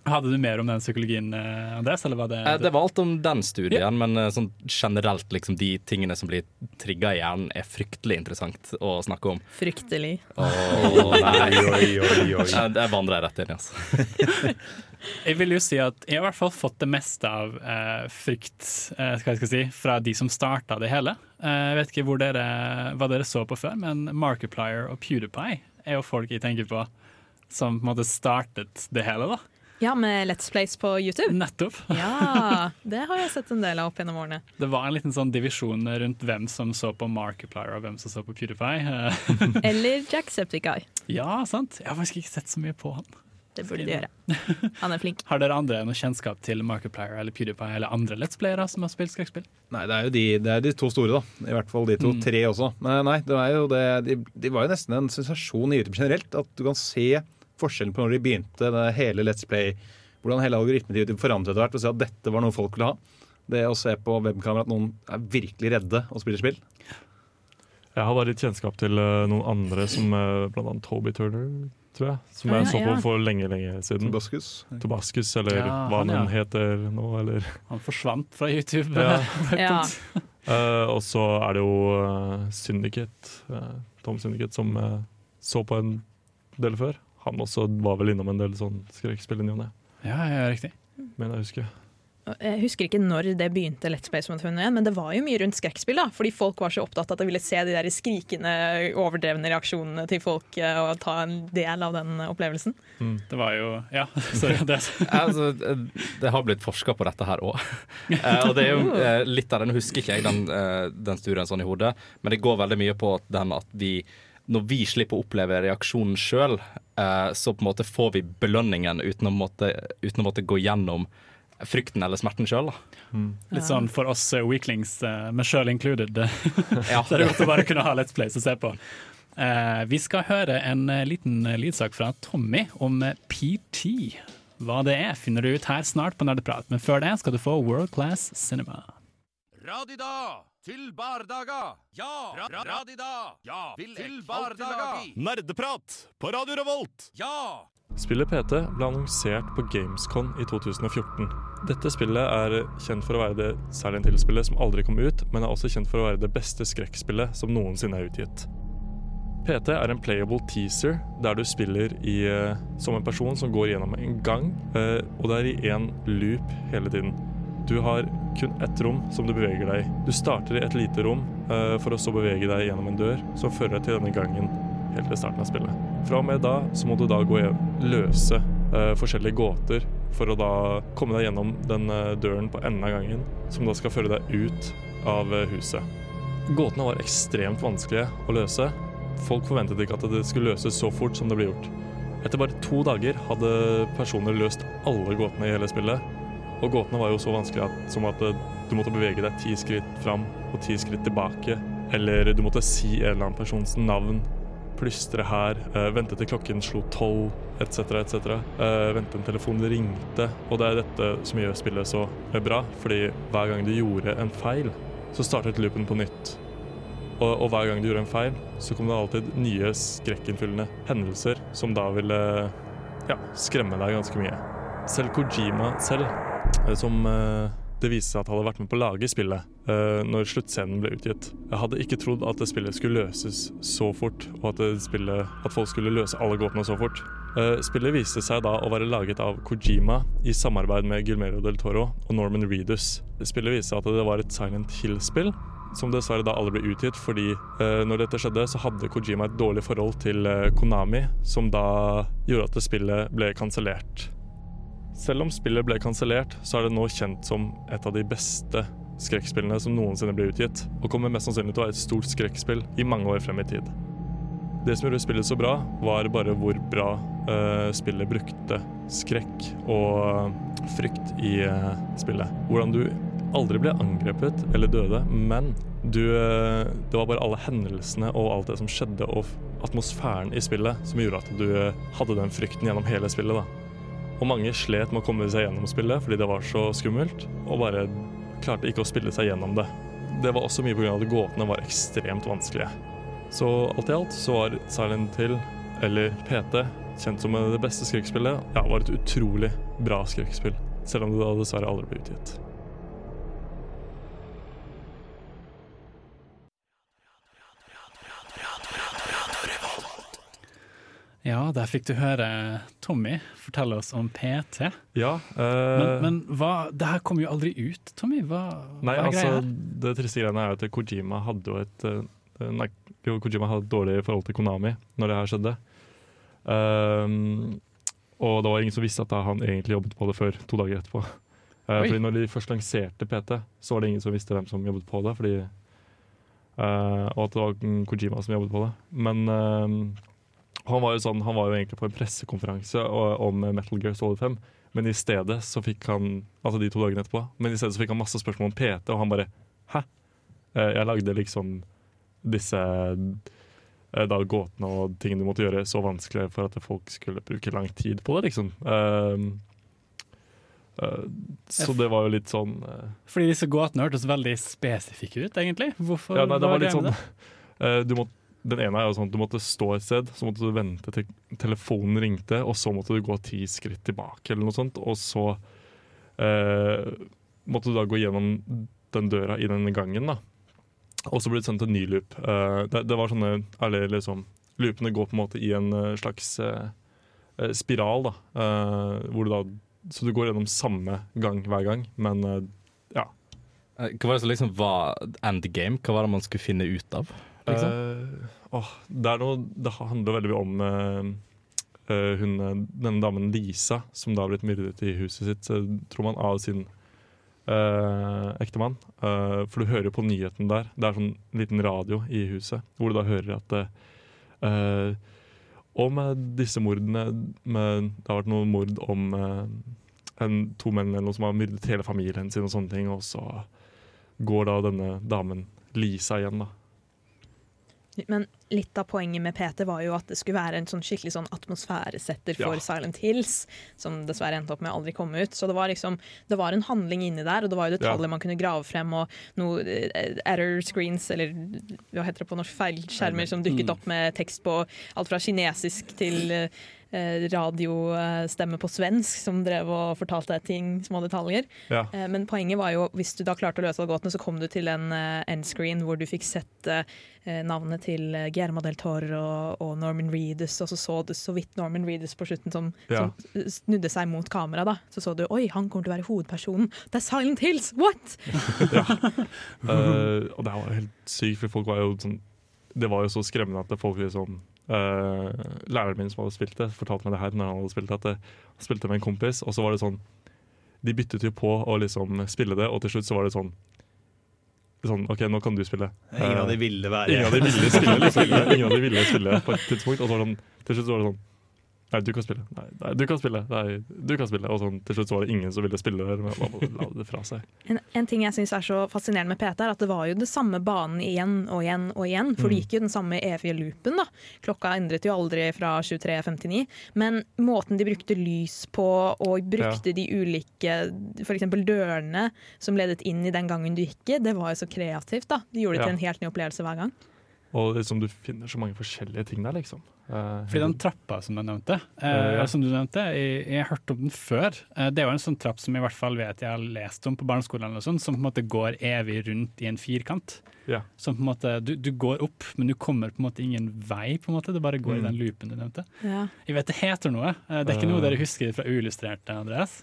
Hadde du mer om den psykologien, Andreas? Andres? Eller var det, Eh, det var alt om den studien, men eh, sånn generelt liksom de tingene som blir trigga i hjernen, er fryktelig interessant å snakke om. Fryktelig. Åh, nei. Oi, oi, oi. Jeg jeg rett inn. Altså. Jeg vil jo si at jeg har i hvert fall fått det meste av eh, frykt eh, hva jeg skal si, fra de som starta det hele. Eh, jeg vet ikke hvor dere, hva dere så på før, men Markiplier og PewDiePie er jo folk jeg tenker på som på en måte startet det hele. da. Ja, med Let's Plays på YouTube. Nettopp. Ja, det har jeg sett en del av opp gjennom årene. Det var en liten sånn divisjon rundt hvem som så på Markiplier og hvem som så på PewDiePie. Eller Jacksepticeye. ja, sant? Jeg har faktisk ikke sett så mye på han. Det burde du gjøre. Han er flink. Har dere andre noe kjennskap til Markiplier eller PewDiePie eller andre Let's Playere som har spilt skrekkspill? Nei, det er jo de, det er de to store, da. I hvert fall de to. Mm. Tre også. Men nei, det er jo det, de, de var jo nesten en sensasjon i YouTube generelt. At du kan se forskjellen på når de begynte, det hele Let's Play, hvordan hele YouTube forandret etter hvert, og se at dette var noe folk ville ha. Det å se på webkamera at noen er virkelig redde og spiller spill. Jeg har bare litt kjennskap til eh, noen andre, som uh, blant annet Toby Turner, tror jeg. Som jeg Ja, så på ja. for lenge, lenge siden. Tobaskus. Tobaskus, eller Ja, hva han, han ja. heter nå, eller Han forsvant fra YouTube. Ja. Ja. Eh, Og så er det jo uh, Syndicate, uh, Tom Syndicate, som eh, så på en del før. Han også var vel innom en del sånn skrekkspill i ny og ne, ja, ja, riktig. Men jeg husker. Jeg husker ikke når det begynte, Let's Play som et fenomen, men det var jo mye rundt skrekkspill. da, Fordi folk var så opptatt av at de ville se de der skrikende, overdrevne reaksjonene til folk eh, og ta en del av den opplevelsen. Det var jo Ja, sorry. Det, Altså, eh, det har blitt forska på dette her òg. og det er jo eh, litt av den, husker ikke jeg den, eh, den studien sånn i hodet, men det går veldig mye på den at vi når vi slipper å oppleve reaksjonen sjøl, så på en måte får vi belønningen uten å måtte, uten å måtte gå gjennom frykten eller smerten sjøl. Litt sånn for oss eh, weaklings, eh, meg sjøl included. Ja. Så er det godt å bare kunne ha Let's play å se på. Eh, vi skal høre en eh, liten eh, lydsak fra Tommy om eh, PT. Hva det er, finner du ut her snart på Nerdeprat, men før det skal du få World Class Cinema. Radida til bardaga. Ja! Ra ra radida. Ja! Vil til bardaga. Nerdeprat på Radio Revolt! Ja! Spillet PT ble annonsert på Gamescon i 2014. Dette spillet er kjent for å være det Silent Hill-spillet som aldri kom ut, men er også kjent for å være det beste skrekkspillet som noensinne er utgitt. PT er en playable teaser der du spiller i, eh, som en person som går gjennom en gang, eh, og det er i én loop hele tiden. Du har kun ett rom som du beveger deg i. Du starter i et lite rom eh, for å så bevege deg gjennom en dør som fører deg til denne gangen helt til starten av spillet. Fra og med da så må du da gå hjem, løse eh, forskjellige gåter for å da komme deg gjennom den eh, døren på enden av gangen, som da skal føre deg ut av huset. Gåtene var ekstremt vanskelige å løse. Folk forventet ikke at det skulle løses så fort som det ble gjort. Etter bare to dager hadde personer løst alle gåtene i hele spillet. Og gåtene var jo så vanskelige at, som at eh, du måtte bevege deg ti skritt fram og ti skritt tilbake Eller du måtte si en eller annen persons navn. Plystre her, eh, vente til klokken slo tolv, etc., etc. Eh, vente en telefon ringte. Og det er dette som gjør spillet så bra, fordi hver gang du gjorde en feil, så startet loopen på nytt. Og, og hver gang du gjorde en feil, så kom det alltid nye skrekkinnfyllende hendelser som da ville ja, skremme deg ganske mye. Selv Kojima selv, som eh, det viste seg at hadde vært med på å lage spillet eh, når sluttscenen ble utgitt. Jeg hadde ikke trodd at spillet skulle løses så fort, og at, spillet, at folk skulle løse alle gåtene så fort. Eh, spillet viste seg da å være laget av Kojima i samarbeid med Gilmero del Toro og Norman Reedus. Spillet viste seg at det var et Silent Hill-spill, som dessverre da aldri ble utgitt, fordi eh, når dette skjedde, så hadde Kojima et dårlig forhold til eh, Konami, som da gjorde at spillet ble kansellert. Selv om spillet ble kansellert, så er det nå kjent som et av de beste skrekkspillene som noensinne ble utgitt, og kommer mest sannsynlig til å være et stort skrekkspill i mange år frem i tid. Det som gjorde spillet så bra, var bare hvor bra uh, spillet brukte skrekk og frykt i uh, spillet. Hvordan du aldri ble angrepet eller døde, men du, uh, det var bare alle hendelsene og alt det som skjedde, og atmosfæren i spillet som gjorde at du eh, hadde den frykten gjennom hele spillet. da. Og mange slet med å komme seg gjennom spillet fordi det var så skummelt, og bare klarte ikke å spille seg gjennom det. Det var også mye pga. at gåtene var ekstremt vanskelige. Så alt i alt så var Silent Hill, eller PT, kjent som det beste skrekkspillet, ja, var et utrolig bra skrekkspill. Selv om det da dessverre aldri ble utgitt. Ja, der fikk du høre Tommy fortelle oss om PT. Ja, Men, eh, men hva, det her kom jo aldri ut, Tommy. Hva, Nei, hva er altså, greia? det triste greiene er jo at Kojima hadde jo et eh, Nei, jo, Kojima hadde et dårlig forhold til Konami når det her skjedde. Um, og det var ingen som visste at han egentlig jobbet på det før to dager etterpå. Uh, fordi når de først lanserte PT, så var det ingen som visste hvem som jobbet på det. Fordi, uh, og at det var Kojima som jobbet på det. Men ehm, han var jo sånn, han var jo egentlig på en pressekonferanse om Metal Gear Solid 5. Men i stedet så fikk han Altså de to dagene etterpå Men i stedet så fikk han masse spørsmål om PT, og han bare Hæ? Eh, Jeg lagde liksom disse eh, da gåtene og tingene du måtte gjøre så vanskelig for at folk skulle bruke lang tid på det, liksom. Um, uh, så det var jo litt sånn uh, Fordi disse gåtene hørtes veldig spesifikke ut, egentlig. Hvorfor Ja, nei, det var, er var litt sånn det? eh, du må, Den ene er jo sånn at du måtte stå et sted, så måtte du vente til telefonen ringte, og så måtte du gå ti skritt tilbake, eller noe sånt, og så eh, måtte du da gå gjennom den døra i den gangen, da. Og så ble det sendt en ny loop. Eh, det, det var sånne eller liksom Loopene går på en måte i en eh, slags eh, eh, spiral, da. eh, hvor du da Så du går gjennom samme gang hver gang, men ja. Hva var det som liksom var endgame? Hva var det man skulle finne ut av? Liksom? Uh, oh, det, noe, det handler veldig mye om eh, hun, denne damen Lisa, som da har blitt myrdet i huset sitt, tror man, av sin uh, ektemann. Uh, for du hører jo på nyheten der. Det er sånn liten radio i huset, hvor du da hører at uh, om eh, disse mordene med, Det har vært noen mord om en, to menn eller noe som har myrdet hele familien sin, og sånne ting. Og så går da denne damen Lisa igjen, da. Men litt av poenget med PT var jo at det skulle være en sånn skikkelig sånn atmosfæresetter for Ja. Silent Hills, som dessverre endte opp med å aldri komme ut. Så det var liksom, det var en handling inni der, og det var jo detaljer Ja. man kunne grave frem, og noe eh, error screens, eller hva heter det på norsk, feilskjermer som dukket opp med tekst på alt fra kinesisk til eh, radiostemme på svensk, som drev og fortalte ting, små detaljer. Ja. Eh, Men poenget var jo, hvis du da klarte å løse gåtene, så kom du til en eh, endscreen hvor du fikk sett eh, navnet til eh, Guillermo del Toro og, Norman Reedus, og så så du så vidt Norman Reedus på slutten som, Ja. som snudde seg mot kamera. da. Så så du oi, han kommer til å være hovedpersonen. Det er Silent Hills! What?! Eh, og det var helt sykt, for folk var jo sånn Det var jo så skremmende at folk liksom eh, Læreren min som hadde spilt det, fortalte meg det her når han hadde spilt det, at han spilte med en kompis, og så var det sånn De byttet jo på å liksom spille det, og til slutt så var det sånn Sånn, OK, nå kan du spille. Ingen av de Eh, ville være Ingen av de ville spille, liksom. Ingen av de ville spille på et tidspunkt. Og så var det sånn, til slutt så var det sånn Nei, du kan spille. Nei, nei, du kan spille. Nei, du kan spille. Og sånn, til slutt så var det ingen som ville spille der, men man la det fra seg. En, en ting jeg syns er så fascinerende med PT, er at det var jo det samme banen igjen og igjen og igjen. For det gikk jo den samme evige loopen. da. Klokka endret jo aldri fra 23.59. Men måten de brukte lys på, og brukte de ulike f.eks. dørene som ledet inn i den gangen du gikk i, det var jo så kreativt. da. De gjorde det Ja. til en helt ny opplevelse hver gang. Og liksom, du finner så mange forskjellige ting der, liksom. Uh, Fordi den trappa som du nevnte, uh, Eh, ja. som du nevnte jeg, jeg har hørt om den før. Uh, det er jo en sånn trapp som jeg i hvert fall vet jeg har lest om på barneskolen, og sånn, som på en måte går evig rundt i en firkant. Ja. Som på en måte, du, du går opp, men du kommer på en måte ingen vei. på en måte, Det bare går Mm. i den loopen du nevnte. Ja. Jeg vet det heter noe. Det er ikke noe dere husker fra uillustrerte, Andreas?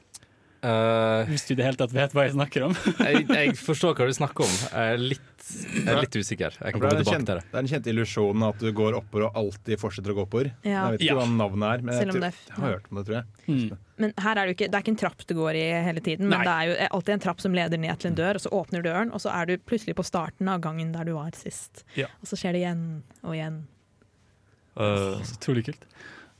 Eh, Hvis du i det hele tatt vet hva jeg snakker om? jeg, jeg forstår hva du snakker om. Jeg er litt, jeg er litt usikker. Jeg kan komme tilbake kjent, til det. det er den kjente illusjonen at du går oppover og alltid fortsetter å gå oppover. Ja. Jeg vet ikke Ja. hva navnet er, men jeg, tror, det jeg har hørt om det, tror jeg. Mm. Men her er det ikke, det er ikke en trapp du går i hele tiden, men Nei. det er jo alltid en trapp som leder ned til en dør, og så åpner døren, og så er du plutselig på starten av gangen der du var sist. Ja. Og så skjer det igjen og igjen. Uh, Så utrolig kult.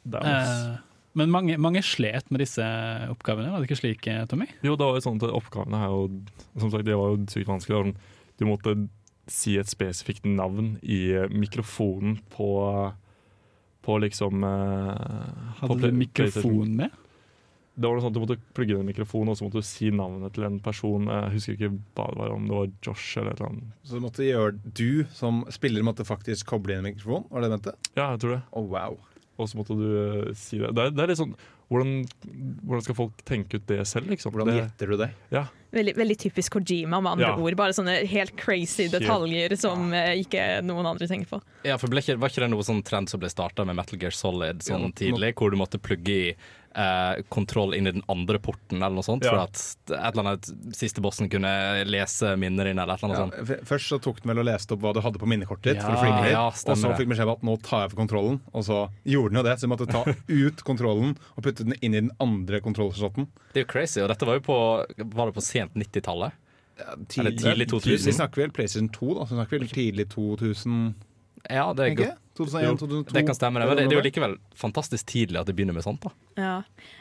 det er også men mange, mange slet med disse oppgavene, var det ikke slik, eh, Tommy? Jo, det var jo sånn at oppgavene her og som sagt, det var jo sykt vanskelig. Du måtte si et spesifikt navn i eh, mikrofonen på på liksom eh, på Hadde du mikrofon med? Det var noe sånt, Du måtte plugge inn en mikrofon og så måtte du si navnet til en person. Jeg husker ikke hva det var, om det var Josh eller et eller annet. Så du måtte gjøre du som spiller måtte faktisk koble inn en mikrofon? Var det det du mente? Ja, jeg tror det. Å, wow. Og så måtte du uh, si det. Det er, det er litt sånn hvordan, hvordan skal folk tenke ut det selv, liksom? Hvordan gjetter du det? Veldig, veldig typisk Kojima, med andre Ja. ord. Bare sånne helt crazy detaljer som eh, ikke noen andre tenker på. Ja, for ble ikke, Var ikke det noe sånn trend som ble starta med Metal Gear Solid sånn Ja, tidlig, hvor du måtte plugge i eh, kontroll inn i den andre porten, eller noe sånt, Ja. for at et eller annet siste bossen kunne lese minner inn, eller et eller Ja, sånt. først så tok den vel og leste opp hva du hadde på minnekortet ditt, for å flinke ja, og så fikk beskjed om at nå tar jeg for kontrollen, og så gjorde den jo det. Så vi måtte ta ut kontrollen og putte den inn i den andre kontrollslotten. Det er jo crazy, og dette var jo på Var det på sent 90-tallet? Eller tidlig 2000? Vi snakker vel PlayStation 2, da. Så snakker vi tidlig 2000, Ja, det er ikke? Godt. 2001, 2002. Det kan stemme, det. Men det, det er jo likevel fantastisk tidlig at det begynner med sånt. da Ja.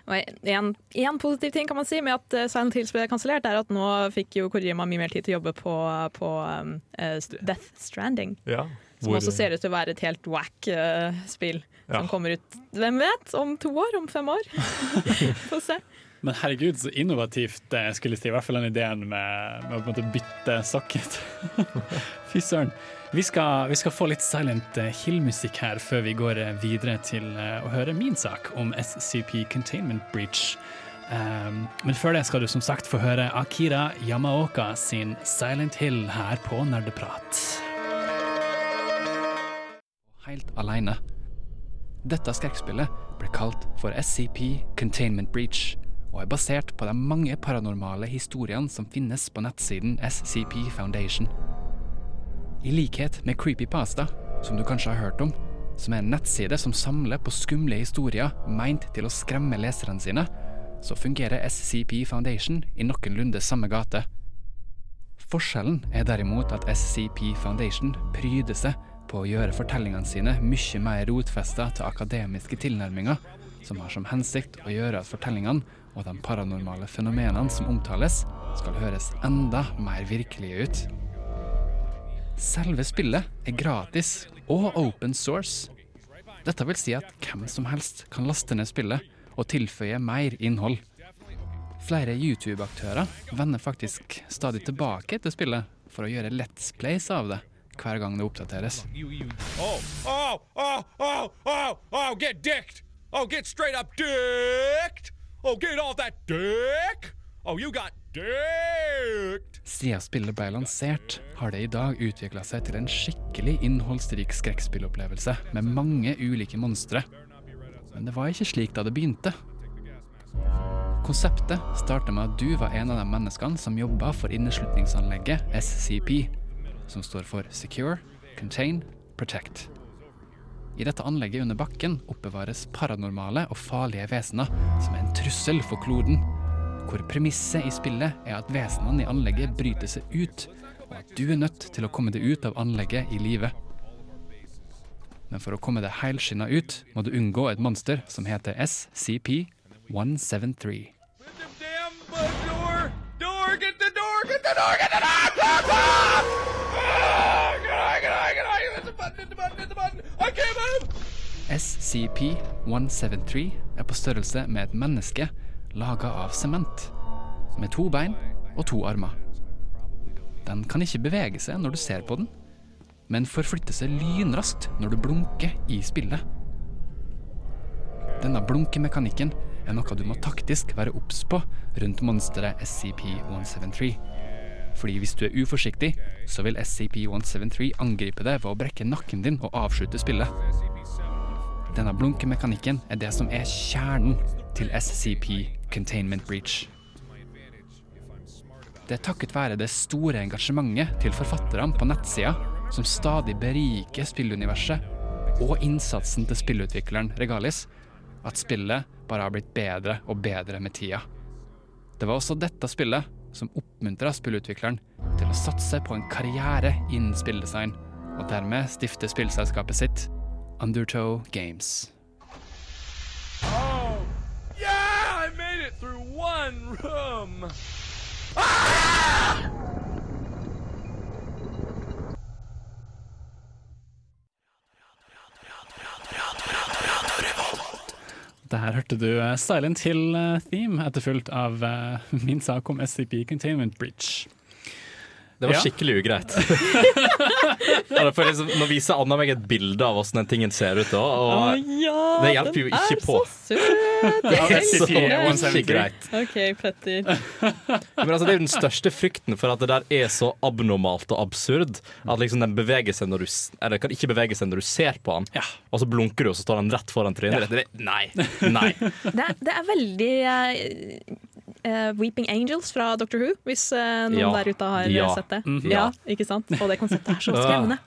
Og en, en positiv ting kan man si med at eh, Silent Hills ble kansellert, er at nå fikk jo Kojima mye mer tid til å jobbe på, på um, eh, Death Stranding. ja, Som også ser ut til å være et helt wack uh, spill. Ja. Som kommer ut, hvem vet, om to år? Om fem år? Få se. Men herregud, så innovativt det skulle jeg si. I hvert fall den ideen med, med å på en måte bytte socket. Fy søren. Vi skal, vi skal få litt Silent eh, Hill-musikk her før vi går eh, videre til eh, å høre min sak om SCP Containment Breach. Um, men før det skal du som sagt få høre Akira Yamaoka sin Silent Hill her på Nerdeprat. Helt aleine. Dette skrekkspillet ble kalt for SCP Containment Breach, og er basert på de mange paranormale historiene som finnes på nettsiden SCP Foundation. I likhet med Creepypasta, som du kanskje har hørt om, som er en nettside som samler på skumle historier meint til å skremme leserne sine, så fungerer SCP Foundation i noenlunde samme gate. Forskjellen er derimot at SCP Foundation pryder seg på å gjøre fortellingene sine mye mer rotfesta til akademiske tilnærminger, som har som hensikt å gjøre at fortellingene og de paranormale fenomenene som omtales, skal høres enda mer virkelige ut. Selve spillet er gratis og open source. Dette vil si at hvem som helst kan laste ned spillet og tilføye mer innhold. Flere YouTube-aktører vender faktisk stadig tilbake til spillet for å gjøre Let's Plays av det hver gang det oppdateres. Oh, oh, oh, oh, oh, oh, get dicked. Oh, get straight up dicked. Oh, get off that dick. Oh, you got dicked. Siden spillet ble lansert, har det i dag utvikla seg til en skikkelig innholdsrik skrekkspillopplevelse med mange ulike monstre. Men det var ikke slik da det begynte. Konseptet starta med at du var en av de menneskene som jobba for inneslutningsanlegget SCP, som står for Secure, Contain, Protect. I dette anlegget under bakken oppbevares paranormale og farlige vesener som er en trussel for kloden hvor premisset i spillet er at vesenene i anlegget bryter seg ut, og at du er nødt til å komme deg ut av anlegget i live. Men for å komme deg helskinna ut, må du unngå et monster som heter SCP-173. Damn bud door! Door! Get the door! Get the door! Get the door! Pop, pop! Ah, Get on! Get on! Get on! Hit the button! Hit the button! Hit the button! I can't move! SCP-173 er på størrelse med et menneske laga av sement, med to bein og to armer. Den kan ikke bevege seg når du ser på den, men forflytter seg lynraskt når du blunker i spillet. Denne blunkemekanikken er noe du må taktisk være obs på rundt monsteret SCP-173. Fordi hvis du er uforsiktig, så vil SCP-173 angripe deg ved å brekke nakken din og avslutte spillet. Denne blunkemekanikken er det som er kjernen til SCP Containment Breach. Det er takket være det store engasjementet til forfatterne på nettsida som stadig beriker spilluniverset, og innsatsen til spillutvikleren Regalis, at spillet bare har blitt bedre og bedre med tida. Det var også dette spillet som oppmuntra spillutvikleren til å satse på en karriere innen spilldesign, og dermed stifte spillselskapet sitt Undertow Games. Oh! Yeah! I made it through room! Der hørte du eh, Silent Hill eh, etterfulgt av eh, min sak om SCP Containment Breach. Det var Ja. skikkelig ugreit. Liksom, nå viser Anna meg et bilde av hvordan den tingen ser ut. Da, og ja, det hjelper jo den ikke er. Så søt! det er så ikke greit. OK, Petter. Men altså, det er jo den største frykten for at det der er så abnormalt og absurd at liksom den beveger seg når du Eller kan ikke bevege seg når du ser på den, Ja. og så blunker du, og så står den rett foran trynet ditt. Det- Nei. Nei. Det, er- det er veldig eh, Weeping Angels fra Doctor Who, hvis uh, noen Ja. der ute har eh, Ja. sett det. Mm Ja, Ja. ikke sant? Og det konseptet er så skremmende.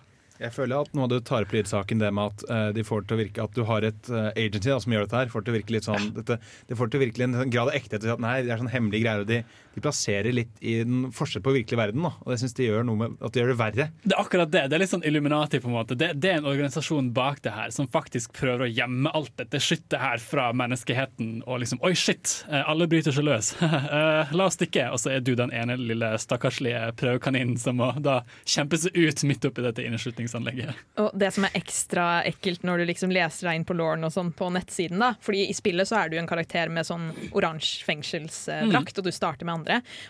Jeg føler at noe av det du tar opp i lydsaken, det med at uh, de får til å virke at du har et uh, agency da, som gjør dette her, får til å virke litt sånn dette, Det får til å virke en sånn grad av ekthet. At nei, det er sånn hemmelige greier. Og de, de plasserer litt i den forskjell på virkelig verden. Da. Og jeg syns de gjør noe med at de gjør det verre. Det er akkurat det. Det er litt sånn Illuminati. på en måte. Det, det er en organisasjon bak det her som faktisk prøver å gjemme alt dette skyttet her fra menneskeheten. Og liksom Oi, shit! eh, Alle bryter seg løs. Eh, La oss stikke. Og så er du den ene lille stakkarslige prøvekaninen som må da kjempe seg ut midt oppi dette inneslutningsanlegget. Og det som er ekstra ekkelt når du liksom leser deg inn på Lauren og sånn på nettsiden, da. Fordi i spillet så er du en karakter med sånn oransje fengselsdrakt, og du starter med andre.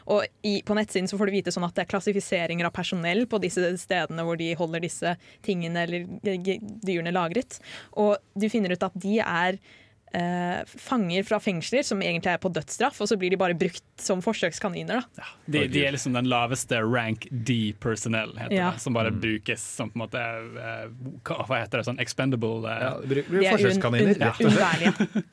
Og i, på nettsiden så får du vite sånn at det er klassifiseringer av personell på disse stedene hvor de holder disse tingene eller dyrene lagret. Og du finner ut at de er Uh, fanger fra fengsler som egentlig er på dødsstraff, og så blir de bare brukt som forsøkskaniner. da. De, de er liksom den laveste rank D-personell, heter Ja. det. Som bare brukes som på en måte uh, hva heter det, sånn expendable uh, Ja, De er forsøkskaniner. rett og slett.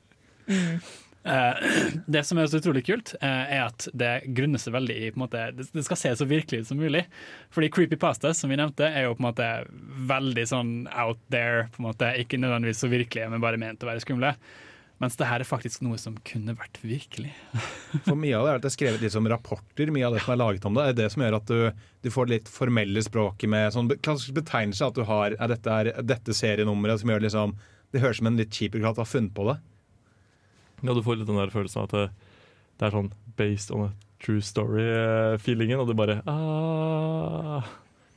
Eh, det som er så utrolig kult, eh, er at det grunner seg veldig i måte, det, skal se så virkelig ut som mulig. Fordi creepypasta, som vi nevnte, er jo på en måte veldig sånn out there. på en måte, Ikke nødvendigvis så virkelige, men bare ment å være skumle. Mens det her er faktisk noe som kunne vært virkelig. For mye av det er at det er skrevet litt som rapporter. Mye av det som er laget om det, er det som gjør at du, du får det litt formelle språket med sånn klassisk betegnelse. At du har er dette, er, dette serienummeret som gjør liksom Det høres ut som en litt kjip byråkrat har funnet på det. Ja, du får litt den der følelsen av at det, det er sånn based on a true story-feelingen, og du bare ah.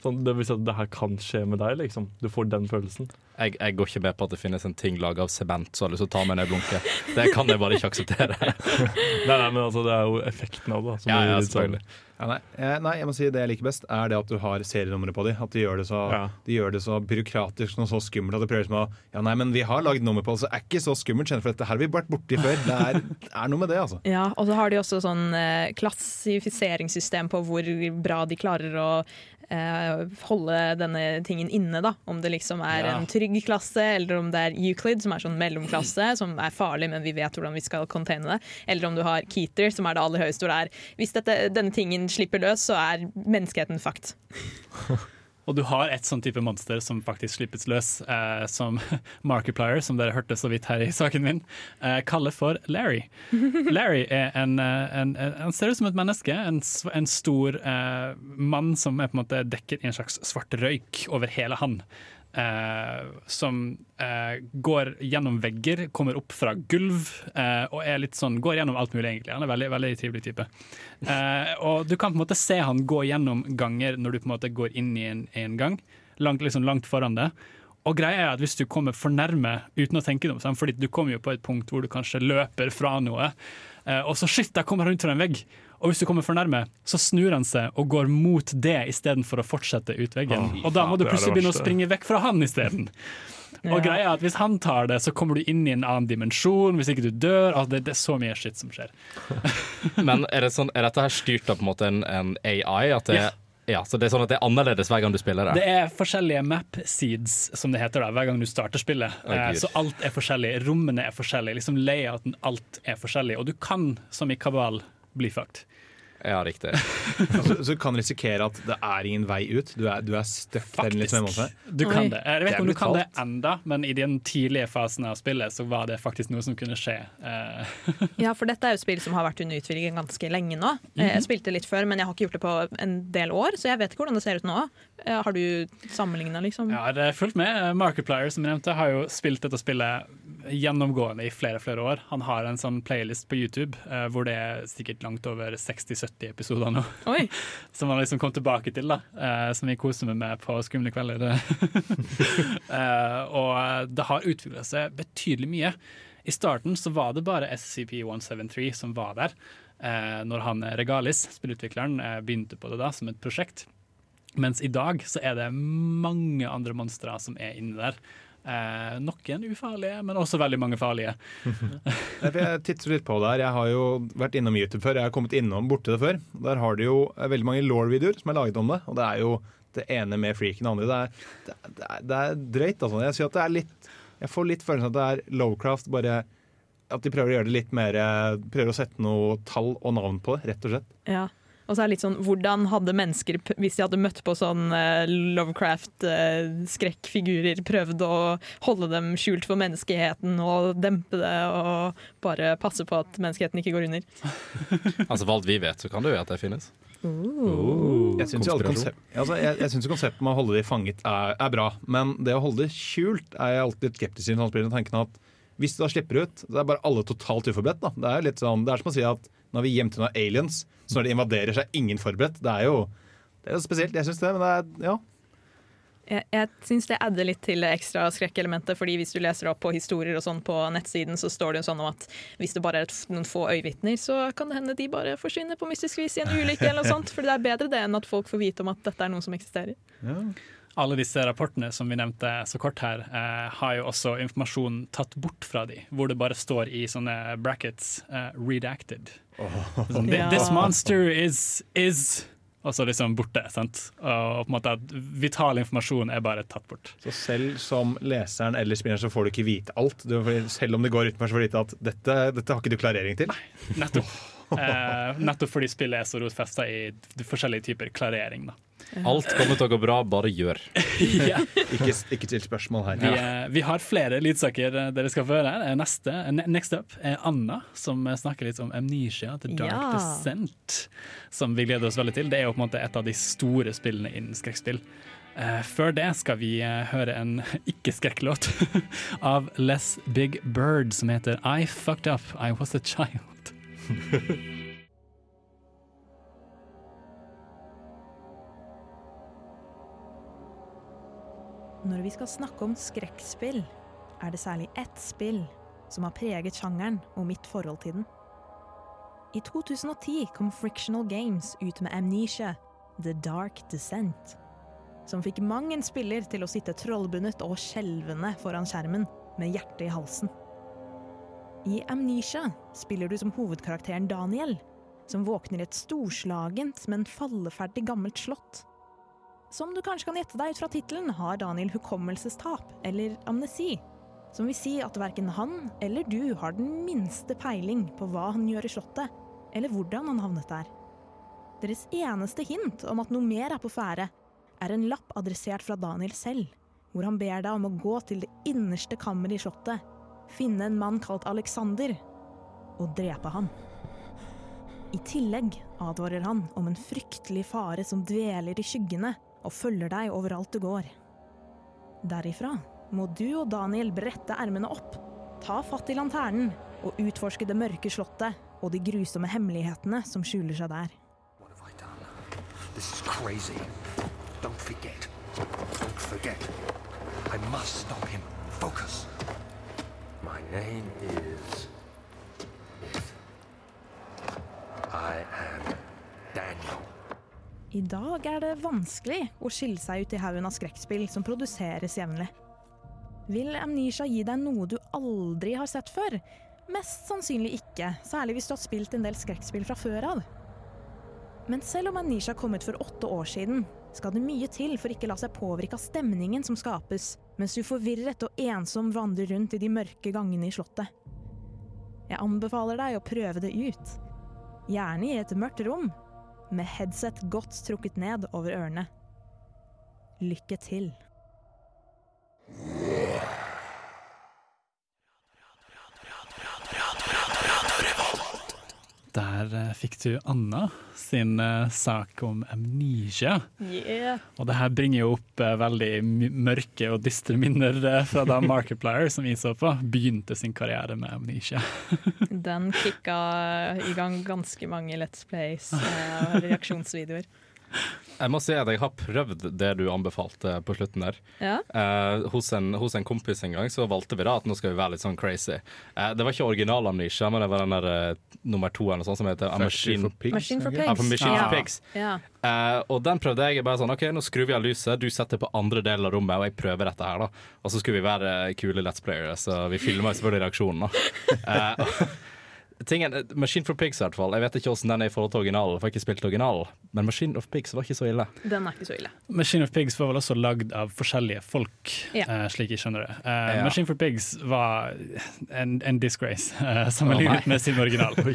sånn, Det vil si at det her kan skje med deg, liksom. Du får den følelsen. Jeg, jeg går ikke med på at det finnes en ting laga av sement som har lyst til å ta meg ned i blunket. Det kan jeg bare ikke akseptere. Nei, nei, men altså, det er jo effekten av det. som Ja, ja, selvfølgelig. sånn- selvfølgelig. Ja, nei, eh, nei, jeg må si det jeg liker best, er det at du har serienummeret på dem. At de gjør det så, Ja. de gjør det så byråkratisk og så skummelt at det prøver som å Ja, nei, men vi har lagd nummer på det, så er ikke så skummelt, for dette her har vi vært borti før. Det er, er noe med det, altså. Ja, og så har de også sånn eh, klassifiseringssystem på hvor bra de klarer å eh, holde denne tingen inne. da. Om det liksom er Ja. en trygg klasse, eller om det er Euclid, som er sånn mellomklasse, som er farlig, men vi vet hvordan vi skal containe det. Eller om du har Keeter, som er det aller høyeste, hvor det er Hvis dette, denne tingen slipper løs, så er menneskeheten fucked. Og du har et sånn type monster som faktisk slippes løs, eh, som Markiplier, som dere hørte så vidt her i saken min, eh, kaller for Larry. Larry er en, eh, en, en Han ser ut som et menneske, en, en stor eh, mann som er på en måte dekker i en slags svart røyk over hele han. Eh, som eh, går gjennom vegger, kommer opp fra gulv eh, og er litt sånn, går gjennom alt mulig, egentlig. Han er veldig, veldig trivelig type. Og du kan på en måte se han gå gjennom ganger når du på en måte går inn i en, en gang, langt, liksom langt foran det. Og greia er at Hvis du kommer for nærme uten å tenke deg om, fordi du kommer jo på et punkt hvor du kanskje løper fra noe, og så shit, der kommer han ut fra en vegg. Og hvis du kommer for nærme, så snur han seg og går mot det istedenfor å fortsette ut veggen. Oh, og da må du plutselig begynne å springe vekk fra han isteden. Og Ja. greia er at Hvis han tar det, så kommer du inn i en annen dimensjon. Hvis ikke du dør. Altså det, det er så mye skitt som skjer. Men er, det sånn, er dette her styrt av på en måte en, en AI? At det, Ja. ja. så det er sånn at det er annerledes hver gang du spiller det? Det er forskjellige map seeds, som det heter da, hver gang du starter spillet. Eh, så alt er forskjellig. Rommene er forskjellige. Liksom Layouten, alt er forskjellig. Og du kan, som i Kabal, bli fucked. Ja, riktig. Altså, så du kan risikere at det er ingen vei ut. Du er, du er stuck liksom. Du Oi. kan det. Jeg vet ikke om du kan det enda, men i den tidlige fasen av spillet så var det faktisk noe som kunne skje. Eh, Ja, for dette er jo spill som har vært under utvikling ganske lenge nå. Eh, Jeg spilte litt før, men jeg har ikke gjort det på en del år, så jeg vet ikke hvordan det ser ut nå. Eh, Har du sammenligna, liksom? Jeg har er fulgt med. Markiplier som jeg nevnte, har jo spilt dette spillet gjennomgående i flere flere år. Han har en sånn playlist på YouTube eh, hvor det er sikkert langt over 60-70 episoder nå. Som han liksom kom tilbake til, da. eh, som vi koser meg med på skumle kvelder. Eh, og det har utvikla seg betydelig mye. I starten så var det bare SCP-173 som var der. eh, når han Regalis, spillutvikleren, eh, begynte på det da som et prosjekt. Mens i dag så er det mange andre monstre som er inni der. Eh, noen ufarlige, men også veldig mange farlige. Jeg titter litt på det her. Jeg har jo vært innom YouTube før. Jeg har kommet innom borti det før. Der har de jo eh, veldig mange law-videoer som er laget om det. Og det er jo det ene med freaken og det andre. Det er, det, er, det er drøyt, altså. Jeg, sier at det er litt, jeg får litt følelsen av at det er Lowcraft, bare at de prøver å gjøre det litt mer eh, Prøver å sette noe tall og navn på det, rett og slett. Ja. Og så er det litt sånn, Hvordan hadde mennesker, hvis de hadde møtt på sånn uh, Lovecraft-skrekkfigurer, prøvd å holde dem skjult for menneskeheten og dempe det og bare passe på at menneskeheten ikke går under? Altså For alt vi vet, så kan det jo at det finnes. Jeg syns konsept, altså, jeg, jeg konseptet med å holde de fanget er, er bra, men det å holde det skjult er jeg alltid litt skeptisk til. Sånn tanken at Hvis du da slipper ut, så er bare alle totalt uforberedt. Da. Det er litt sånn, det er som å si at nå har vi gjemt unna aliens, så når de invaderer, så er ingen forberedt. Det er jo, det er jo spesielt. Jeg syns det, men det er ja. Jeg, jeg syns det adder litt til det ekstra skrekkelementet, fordi hvis du leser opp på historier og sånn på nettsiden, så står det jo sånn om at hvis det bare er et, noen få øyevitner, så kan det hende de bare forsvinner på mystisk vis i en ulykke eller noe sånt. For det er bedre det enn at folk får vite om at dette er noe som eksisterer. Alle disse rapportene som vi nevnte så kort her, eh, har jo også informasjon tatt bort fra de, hvor det bare står i sånne brackets eh, 'redacted'. Sånn, Ja. This monster is, is Og så liksom borte. sant? Og på en måte at Vital informasjon er bare tatt bort. Så selv som leseren eller spilleren så får du ikke vite alt. Du, selv om det går utenfor, så får du vite at dette, dette har ikke du klarering til. Nettopp. Eh, nettopp fordi spillet er så rotfesta i forskjellige typer klarering. Da. Alt kommer til å gå bra, bare gjør. Ja. Ikke, ikke til spørsmål her. Vi, eh, vi har flere lydsaker eh, dere skal få høre. her. Eh, Neste, next up er Anna, som eh, snakker litt om Amnesia, The Dark Ja. Descent. Som vi gleder oss veldig til. Det er jo på en måte et av de store spillene innen skrekkspill. Eh, før det skal vi eh, høre en ikke-skrekklåt av Les Big Bird som heter I Fucked Up, I Was A Child. Når vi skal snakke om skrekkspill, er det særlig ett spill som har preget sjangeren og mitt forhold til den. I 2010 kom Frictional Games ut med Amnesia, The Dark Descent, som fikk mang en spiller til å sitte trollbundet og skjelvende foran skjermen med hjertet i halsen. I Amnesia spiller du som hovedkarakteren Daniel, som våkner i et storslagent, men falleferdig gammelt slott. Som du kanskje kan gjette deg ut fra tittelen, har Daniel hukommelsestap, eller amnesi. Som vil si at verken han eller du har den minste peiling på hva han gjør i slottet, eller hvordan han havnet der. Deres eneste hint om at noe mer er på ferde, er en lapp adressert fra Daniel selv, hvor han ber deg om å gå til det innerste kammeret i slottet, finne en mann kalt Alexander, og drepe ham. I tillegg advarer han om en fryktelig fare som dveler i skyggene og følger deg overalt du går. Derifra må du og Daniel brette ermene opp, ta fatt i lanternen og utforske det mørke slottet og de grusomme hemmelighetene som skjuler seg der. Don't forget. Don't forget. I must stop him. Focus. Name is. I am Daniel. I dag er det vanskelig å skille seg ut i haugen av skrekkspill som produseres jevnlig. Vil Amnesia gi deg noe du aldri har sett før? Mest sannsynlig ikke, særlig hvis du har spilt en del skrekkspill fra før av. Men selv om Amnesia kom ut for åtte år siden, skal det mye til for ikke la seg påvirke av stemningen som skapes, mens du forvirret og ensom vandrer rundt i de mørke gangene i slottet. Jeg anbefaler deg å prøve det ut. Gjerne i et mørkt rom, med headset godt trukket ned over ørene. Lykke til. Der eh, fikk du Anna sin eh, sak om amnesia. Yeah. Og det her bringer jo opp eh, veldig mørke og dystre minner fra da Markiplier, som vi så på, begynte sin karriere med amnesia. Den kicka i gang ganske mange Let's Plays og reaksjonsvideoer. Jeg må si at jeg har prøvd det du anbefalte på slutten der. Ja. Eh, hos, en, hos en kompis en gang så valgte vi da at nå skal vi være litt sånn crazy. Eh, det var ikke original Amnesia, men det var den der eh, nummer to eller sånn som heter A Machine, Machine for Ja, for Pigs. Machine Ja. for Pigs. Ja. Eh, og den prøvde jeg bare sånn OK, nå skrur vi av lyset, du setter på andre delen av rommet, og jeg prøver dette her, da. Og så skulle vi være kule Let's Playere, så vi filma selvfølgelig reaksjonen, da. Eh, Tingen, Machine for Pigs i hvert fall. Jeg vet ikke hvordan den er i forhold til originalen, for jeg har ikke spilt originalen. Men Machine of Pigs var ikke så ille. Den er ikke så ille. Machine of Pigs var vel også lagd av forskjellige folk, Ja. uh, slik jeg skjønner det. Uh, Ja. Machine for Pigs var en, en disgrace, uh, sammenlignet oh, med sin original.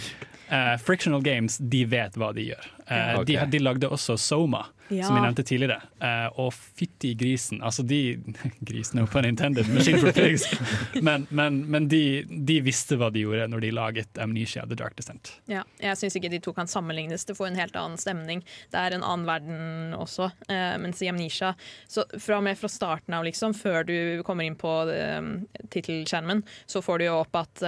Eh, Frictional Games de vet hva de gjør. Eh, Ok. de, de lagde også Soma, Ja. som jeg nevnte tidligere. Eh, og fytti grisen, altså de Grisen, no på Nintended, Machine for Pigs. men men, men de, de visste hva de gjorde når de laget Amnesia The Dark Descent. Ja, jeg syns ikke de to kan sammenlignes. Det får en helt annen stemning. Det er en annen verden også. Eh, mens i Amnesia, så fra og med fra starten av, liksom, før du kommer inn på tittelskjermen, så får du jo opp at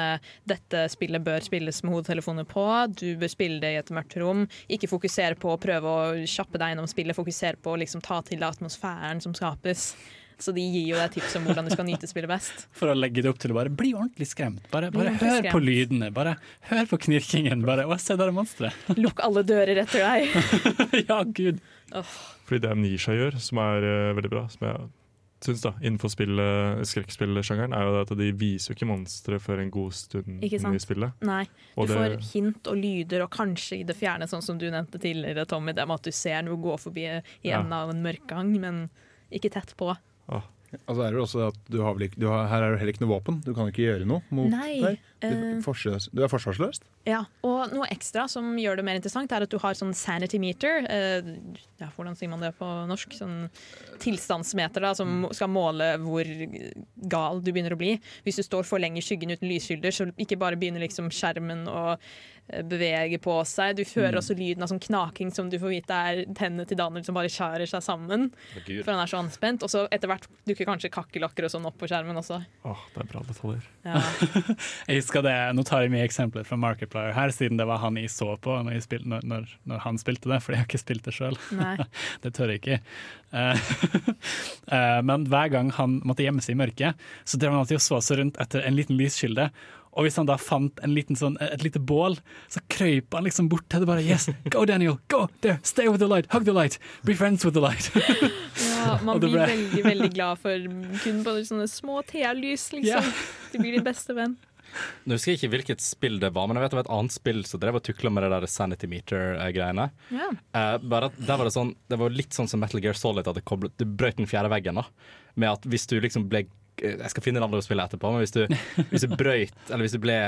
dette spillet bør spilles med hodetelefoner på. Du bør spille det i et mørkt rom. Ikke fokusere på å prøve å kjappe deg gjennom spillet, fokusere på å liksom, ta til deg atmosfæren som skapes. Så de gir jo deg tips om hvordan du skal nyte spillet best. For å legge det opp til å bare bli ordentlig skremt. Bare, bare ordentlig hør på lydene, bare hør på knirkingen. Bare, å, se der er monsteret! Lukk alle dører etter deg. ja, gud. Fordi det Amnesia gjør, som er uh, veldig bra, som jeg syns da, innenfor skrekkspillsjangeren, er jo at de viser jo ikke monstre før en god stund i spillet. Nei. Du Og det- får hint og lyder, og kanskje i det fjerne, sånn som du nevnte tidligere, Tommy, det med at du ser noe gå forbi i Ja. av en mørk gang, men ikke tett på. Altså er det også at du har du har, Her er det heller ikke noe våpen. Du kan ikke gjøre noe mot Nei. Du, eh. du er forsvarsløst. Ja, og noe ekstra som gjør det mer interessant, er at du har sånn sanity meter. Eh, ja, hvordan sier man det på norsk? Sånn tilstandsmeter da, som skal måle hvor gal du begynner å bli. Hvis du står for lenge i skyggen uten lyskilder, så ikke bare begynner liksom skjermen å eh, bevege på seg. Du hører også lyden av sånn knaking som du får vite er tennene til Daniel som bare skjærer seg sammen. Oh, For han er så anspent. Og så etter hvert dukker kanskje kakerlakker og sånn opp på skjermen også. Åh, det er bra detaljer. Ja. Jeg husker det, Nå tar jeg mye eksempler fra Markiplier her, siden det var han jeg så på når, spil, når, når, når han spilte det, for jeg har ikke spilt det sjøl. Det tør jeg ikke. Eh, eh, men hver gang han måtte gjemme seg i mørket, så drev han alltid og så seg rundt etter en liten lyskilde. Og hvis han da fant en liten sånn, et lite bål, så krøyp han liksom bort til det. bare, Yes, go Daniel, go there, stay with the light, hug the light, be friends with the light. Ja, man blir ble- veldig veldig glad for kun på sånne små tealys, liksom. De blir din beste venn. Nå husker jeg ikke hvilket spill det var, men jeg vet det var et annet spill som drev og tukla med det der sanity meter-greiene. Ja. Eh, bare at der var det sånn Det var litt sånn som Metal Gear Solid, at det koblet, du brøt den fjerde veggen. da Med at hvis du liksom ble Jeg skal finne det andre spille etterpå, men hvis du, hvis du brøyt Eller hvis du ble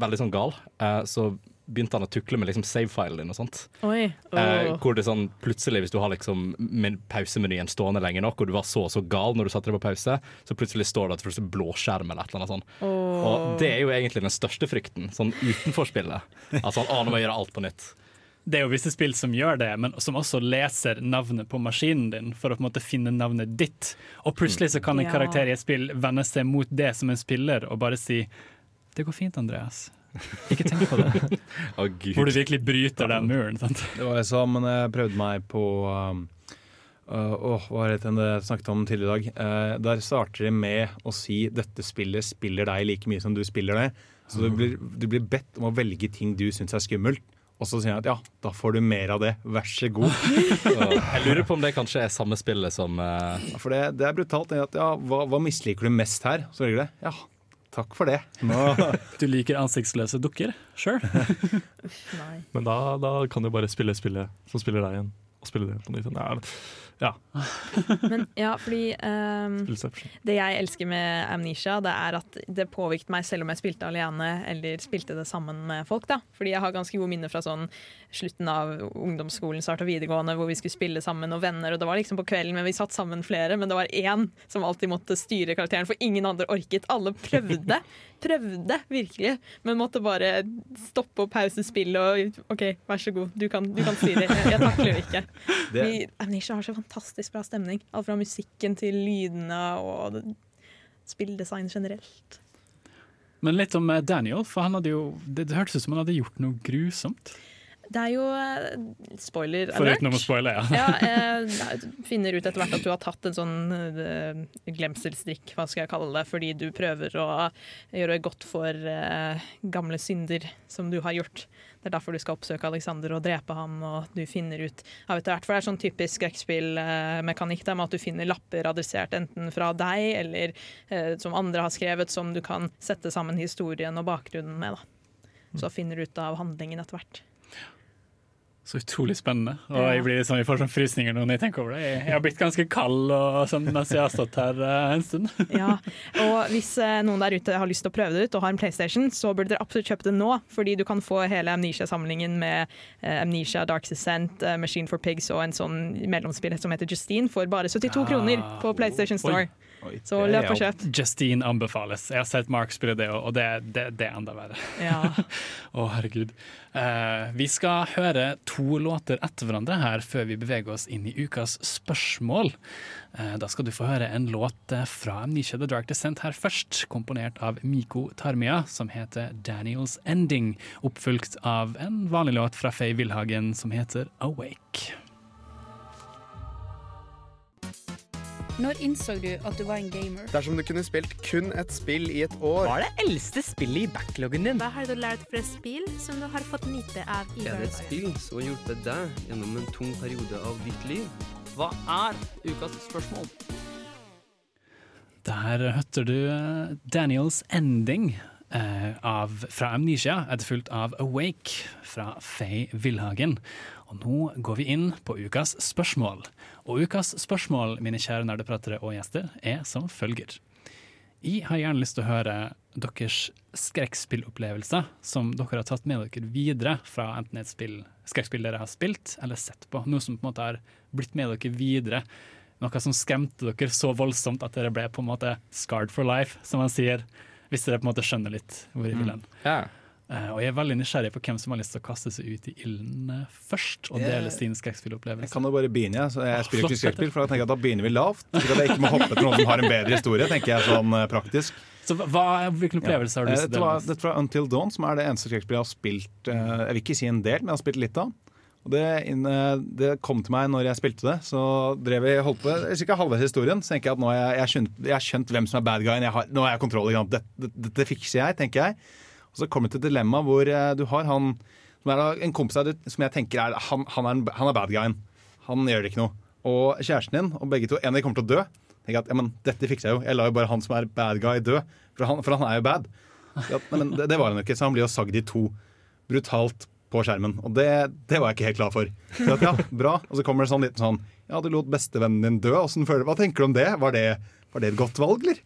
veldig sånn gal, eh, så begynte han å tukle med liksom save-filen din og sånt. Oi. Eh, hvor det sånn plutselig, hvis du har liksom men- pausemenyen stående lenge nok, og du var så og så gal når du satte deg på pause, så plutselig står det at det er blåskjerm eller et eller annet sånt. Og det er jo egentlig den største frykten, sånn utenfor spillet. Altså, han aner å gjøre alt på nytt. Det er jo visse spill som gjør det, men som også leser navnet på maskinen din for å på en måte finne navnet ditt. Og plutselig så kan en Ja. karakter i et spill vende seg mot det som en spiller og bare si 'Det går fint, Andreas'. Ikke tenk på det. oh, gud. Hvor du virkelig bryter den muren. Sant? Det var jeg men jeg prøvde meg på um, uh, åh, Hva het det jeg snakket om tidligere i dag? Uh, der starter de med å si 'dette spillet spiller deg like mye som du spiller det'. Så du blir, du blir bedt om å velge ting du syns er skummelt. Og så sier jeg at ja, da får du mer av det. Vær så god. Jeg lurer på om det kanskje er samme spillet som eh, For det, det er brutalt. At, ja, hva, hva misliker du mest her? Så velger du det. Ja, takk for det. Nå, Du liker ansiktsløse dukker? Sure. Men da, da kan du bare spille spillet som spiller deg igjen, og spille det på nytt. Ja, Men ja, fordi um, Det jeg elsker med Amnesia, det er at det påvirket meg selv om jeg spilte alene eller spilte det sammen med folk. da. Fordi jeg har ganske gode minner fra sånn slutten av ungdomsskolen, start av videregående, hvor vi skulle spille sammen og venner. og Det var liksom på kvelden, men vi satt sammen flere. Men det var én som alltid måtte styre karakteren, for ingen andre orket. Alle prøvde, prøvde virkelig, men måtte bare stoppe og pause spillet og OK, vær så god, du kan, du kan styre. Jeg, jeg takler det ikke. det, Vi, Amnesia har så fantastisk bra stemning. Alt fra musikken til lydene og det- spilldesign generelt. Men litt om eh, Daniel, for han hadde jo, det, det hørtes ut som han hadde gjort noe grusomt. Det er jo eh, spoiler Foruten om å spoile, ja. Ja, eh, finner ut etter hvert at du har tatt en sånn eh, glemselsstrikk, hva skal jeg kalle det, fordi du prøver å gjøre godt for eh, gamle synder som du har gjort. Det er derfor du skal oppsøke Alexander og drepe ham, og du finner ut av etter hvert. For det er sånn typisk skrekkspillmekanikk med at du finner lapper adressert enten fra deg eller eh, som andre har skrevet, som du kan sette sammen historien og bakgrunnen med. Da. Så finner du ut av handlingen etter hvert. Så utrolig spennende. Og jeg, blir liksom, jeg får sånn frysninger når jeg tenker over det. Jeg, jeg har blitt ganske kald sånn, mens jeg har stått her uh, en stund. Ja, og hvis uh, noen der ute har lyst til å prøve det ut og har en PlayStation, så burde dere absolutt kjøpe det nå, fordi du kan få hele Amnesia-samlingen med uh, Amnesia, Dark Descent, Machine for Pigs og en sånn mellomspill som heter Justine for bare 72 kroner på PlayStation Store. Oi, Så er løp og kjøp. Justine anbefales. Jeg har sett Mark spille det, og det, det, det er enda verre. Ja. Å, herregud. Uh, vi skal høre to låter etter hverandre her før vi beveger oss inn i ukas spørsmål. Uh, da skal du få høre en låt eh, fra Amnesia The Dark Descent her først, komponert av Miko Tarmia, som heter Daniels Ending, oppfulgt av en vanlig låt fra Faye Wilhagen som heter Awake. Når innså du at du var en gamer? Dersom du kunne spilt kun et spill i et år Hva er det eldste spillet i backloggen din? Hva har du lært fra spill som du har fått nyte av i Er det et spill som har hjulpet deg gjennom en tung periode av ditt liv? Hva er ukas spørsmål? Der hørte du eh, Daniels Ending eh, av, fra Amnesia, etterfulgt av Awake fra Faye Villhagen. Og nå går vi inn på ukas spørsmål. Og ukas spørsmål, mine kjære nerdepratere og gjester, er som følger. Jeg har gjerne lyst til å høre deres skrekkspillopplevelser som dere har tatt med dere videre fra enten et spill, skrekkspill dere har spilt eller sett på. Noe som på en måte har blitt med dere videre. Noe som skremte dere så voldsomt at dere ble på en måte scarred for life, som man sier. Hvis dere på en måte skjønner litt hvor jeg vil hen. Ja. Eh, og jeg er veldig nysgjerrig på hvem som har lyst til å kaste seg ut i ilden eh, først, og dele sin Jeg kan jo bare begynne, jeg. Så jeg spiller ikke skrekkspill, for da tenker jeg at da begynner vi lavt. Så jeg ikke må hoppe til noen som har en bedre historie, tenker jeg sånn eh, praktisk. Så hva, hvilken opplevelse har du lyst til å Dette var, dele? dette var Until Dawn, som er det eneste skrekkspillet jeg har spilt eh, Jeg vil ikke si en del, men jeg har spilt litt av. Og det, det kom til meg når jeg spilte det. Så drev jeg holdt på Ca. halvveis historien. Så tenker jeg at nå har jeg, jeg, skjønt, jeg har skjønt hvem som er bad guyen. Jeg har, nå har jeg kontroll. Dette, dette, dette fikser jeg, tenker jeg. Og så kommer det til dilemmaet dilemma hvor eh, du har han som er en kompis av deg som jeg tenker er han, han, er, han er bad guyen. Han gjør det ikke noe. Og kjæresten din, og begge to, en av dem kommer til å dø. tenker at ja, men dette fikser jeg jo. Jeg lar jo bare han som er bad guy, dø. For han, for han er jo bad. Nei, men det, det var han jo ikke, så han blir jo sagd i to. Brutalt på skjermen. Og det, det var jeg ikke helt klar for. Så at, ja, bra. Og så kommer det sånn liten sånn Ja, du lot bestevennen din dø. Hva tenker du om det? Var det, var det et godt valg, eller?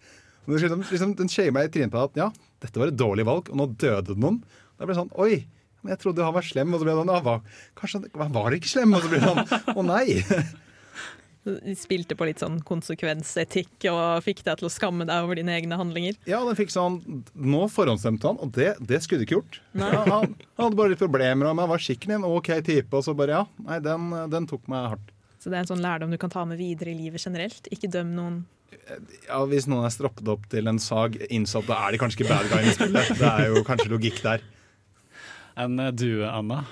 Liksom, liksom, den skjer meg i trynet på at ja, dette var et dårlig valg, og nå døde noen. Da ble det sånn Oi, men jeg trodde han var slem. Og så ble det sånn, ja, hva, kanskje han- var ikke slem? Og så ble det sånn Å nei. De spilte på litt sånn konsekvensetikk og fikk deg til å skamme deg over dine egne handlinger. Ja, den fikk sånn Nå forhåndsstemte han, og det, det skulle du ikke gjort. Ja, han, han hadde bare litt problemer, og han var skikkelig en OK type, og så bare ja. Nei, den, den tok meg hardt. Så det er en sånn lærdom du kan ta med videre i livet generelt. Ikke døm noen. Ja, Hvis noen er stroppet opp til en sag innsatt, da er de kanskje ikke bad guy i spillet. Det er jo kanskje logikk der. Enn eh, du, Anna?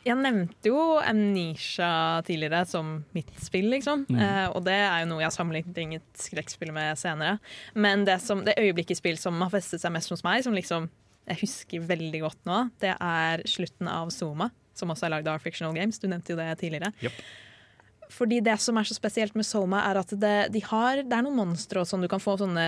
Jeg nevnte jo Amnesia tidligere som mitt spill, liksom. Mm. Eh, og det er jo noe jeg har sammenlignet skrekkspill med senere. Men det, som, det øyeblikket i spill som har festet seg mest hos meg, som liksom jeg husker veldig godt nå, det er slutten av Zoma, som også er lagd av Fictional Games. Du nevnte jo det tidligere. Fordi det som er så spesielt med Soma, er at det, de har, det er noen monstre og sånn. Du kan få sånne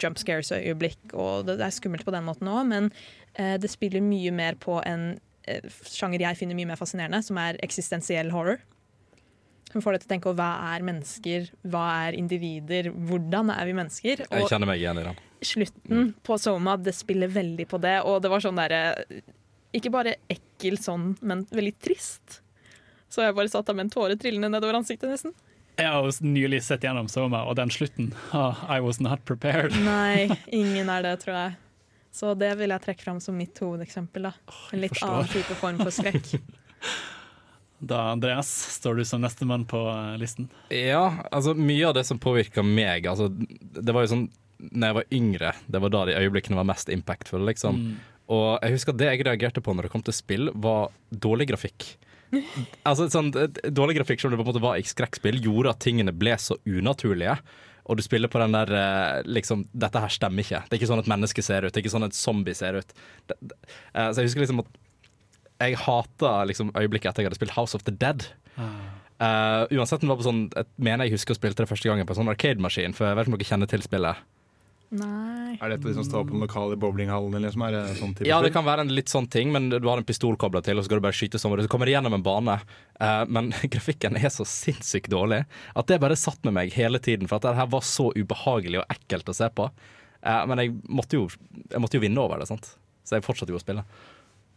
jump scares-øyeblikk, og det, det er skummelt på den måten òg, men eh, det spiller mye mer på en eh, sjanger jeg finner mye mer fascinerende, som er eksistensiell horror. Som får deg til å tenke på hva er mennesker, hva er individer, hvordan er vi mennesker? Jeg kjenner meg igjen i den. slutten på Soma, det spiller veldig på det, og det var sånn derre Ikke bare ekkel sånn, men veldig trist. Så jeg bare satt der med en tåre trillende nedover ansiktet, nesten. Jeg har jo nylig sett gjennom Soma, og den slutten oh, I was not prepared. Nei, ingen er det, tror jeg. Så det vil jeg trekke fram som mitt hovedeksempel. da. En litt annen type form for skrekk. Da, Andreas, står du som nestemann på eh, listen. Ja, altså mye av det som påvirka meg altså, Det var jo sånn Når jeg var yngre, det var da de øyeblikkene var mest impactfulle, liksom. Mm. Og jeg husker at det jeg reagerte på når det kom til spill, var dårlig grafikk. Altså sånn, Dårlig grafikk som det på en måte var i skrekkspill, gjorde at tingene ble så unaturlige. Og du spiller på den der eh, liksom Dette her stemmer ikke. Det er ikke sånn et menneske ser ut. Det er ikke sånn et zombie ser ut. Det, det, eh, så jeg husker liksom at jeg hata liksom øyeblikket etter jeg hadde spilt House of the Dead. Uh, uansett det var på sånn Jeg mener jeg husker å spille det første gangen på en sånn arcade-maskin, for jeg vet ikke om dere kjenner til spillet. Nei. Er dette de som står på den lokale bowlinghallen? Eller som er det sånn type Ja, det kan være en litt sånn ting, men du har en pistol kobla til, og så skal du bare skyte sommer, så kommer det gjennom en bane. Uh, men grafikken er så sinnssykt dårlig at det bare satt med meg hele tiden, for at det her var så ubehagelig og ekkelt å se på. Uh, men jeg måtte, jo, jeg måtte jo vinne over det, sant? så jeg fortsatte jo å spille.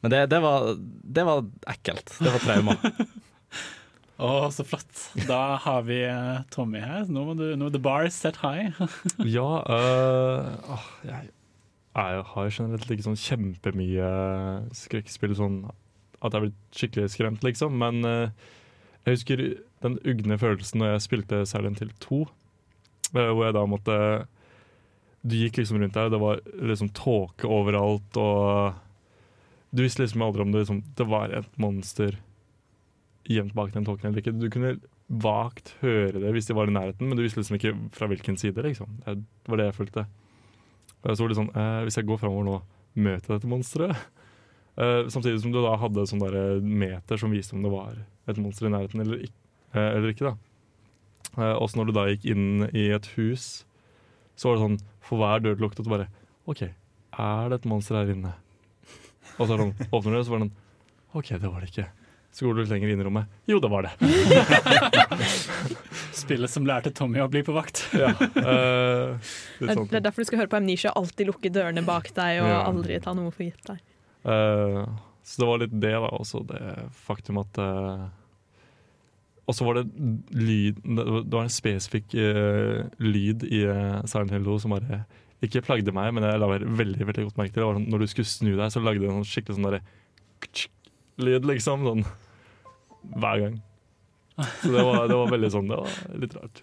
Men det, det, var, det var ekkelt. Det var trauma. Å, så flott. Da har vi eh, Tommy her. Nå må, du, nå the bar is set high. Ja, uh, jeg, jeg har generelt ikke sånn kjempemye skrekkspill sånn at jeg blir skikkelig skremt, liksom. Men uh, jeg husker den ugne følelsen når jeg spilte Silent Hill 2, øh, hvor jeg da måtte Du gikk liksom rundt der, det var liksom tåke overalt, og du visste liksom aldri om det, liksom, det var et monster gjemt bak den tolken eller ikke. Du kunne vagt høre det hvis de var i nærheten, men du visste liksom ikke fra hvilken side. liksom. Det var det jeg følte. Jeg så litt sånn, eh, Hvis jeg går framover nå, møter jeg dette monsteret? Eh, samtidig som du da hadde sånn der meter som viste om det var et monster i nærheten eller ikke. Eh, eller ikke da. Eh, også når du da gikk inn i et hus, så var det sånn for hver dør du bare OK, er det et monster her inne? Og så sånn, åpner du det, så var det sånn OK, det var det ikke. Så går du litt lenger inn i rommet. Jo, det var det. Spillet som lærte Tommy å bli på vakt. Ja, eh, litt Det er derfor du skal høre på Amnesia. Alltid lukke dørene bak deg, og Ja. aldri ta noe for gitt deg. Uh, så det var litt det, da. Også det faktum at uh, Og så var det lyd Det var- en spesifikk lyd i uh, Silent Hill 2 som bare ikke plagde meg, men jeg la veldig veldig godt merke til. Det var sånn, når du skulle snu deg, så lagde det en sånn skikkelig sånn derre lyd, liksom. Sånn hver gang. Så det var, det var veldig sånn Det var litt rart.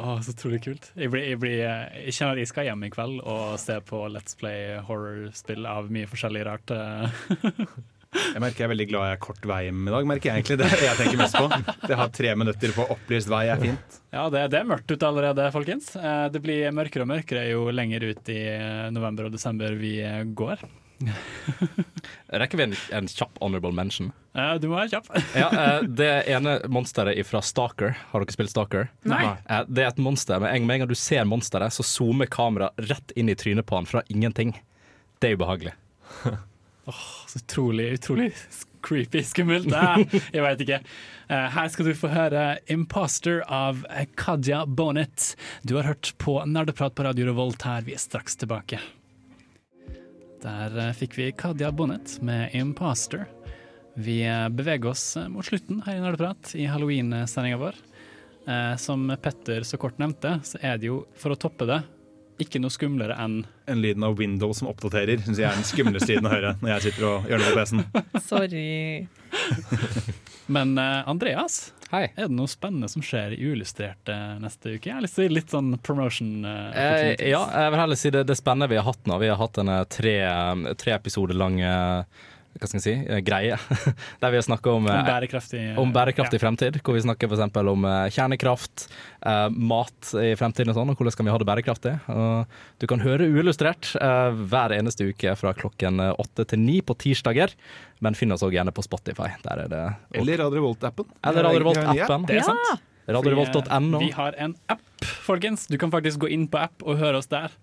Å, så utrolig kult. Jeg, blir, jeg, blir, eh, jeg kjenner at jeg skal hjem i kveld og se på Let's Play horror-spill av mye forskjellig rart. eh. Jeg merker jeg er veldig glad jeg har kort vei hjem i dag. merker jeg egentlig Det er jeg tenker mest på. Det har tre minutter på opplyst vei er fint. Ja, det, det er mørkt ute allerede, folkens. Eh, Det blir mørkere og mørkere jo lenger ut i november og desember vi går. Rekker vi en, en kjapp honorable mention? Uh, Du må være kjapp. Ja, uh, Det ene monsteret fra Stalker, har dere spilt Stalker? Nei. Uh, Det er et monster, men med en gang du ser monsteret, så zoomer kameraet rett inn i trynet på han fra ingenting. Det er ubehagelig. Så utrolig, utrolig creepy, skummelt. Jeg veit ikke. Eh, Her skal du få høre 'Imposter' av Kadia Bonnet. Du har hørt på Nerdeprat på Radio Revolt her. Vi er straks tilbake. Der eh, fikk vi Kadia Bonnet med 'Imposter'. Vi eh, beveger oss eh, mot slutten her i Nerdeprat i halloween-sendinga vår. Eh, som Petter så kort nevnte, så er det jo, for å toppe det, ikke noe skumlere enn En lyden av Windows som oppdaterer syns jeg er den skumleste lyden å høre når jeg sitter og gjør noe på PC-en. Sorry. Men Andreas, Hei. er det noe spennende som skjer i Uillustrert eh, neste uke? Jeg har lyst til å gi litt sånn promotion. eh, Eh, ja, jeg vil heller si det, det spennende vi har hatt nå. Vi har hatt en eh, tre, tre episoder lang hva skal jeg si, eh, greie. Der vi har snakka om, Om eh, bærekraftig, eh, om bærekraftig fremtid. Hvor vi snakker f.eks. om kjernekraft, eh, mat i fremtiden og sånn, og hvordan skal vi ha det bærekraftig. Du kan høre uillustrert hver eneste uke fra klokken åtte til ni på tirsdager. Men finn oss òg gjerne på Spotify. Der er det Eller Radio Revolt-appen. Eller Radio Revolt-appen. Det er sant. RadioRevolt.no. Vi har en app, folkens. Du kan faktisk gå inn på app og høre oss der.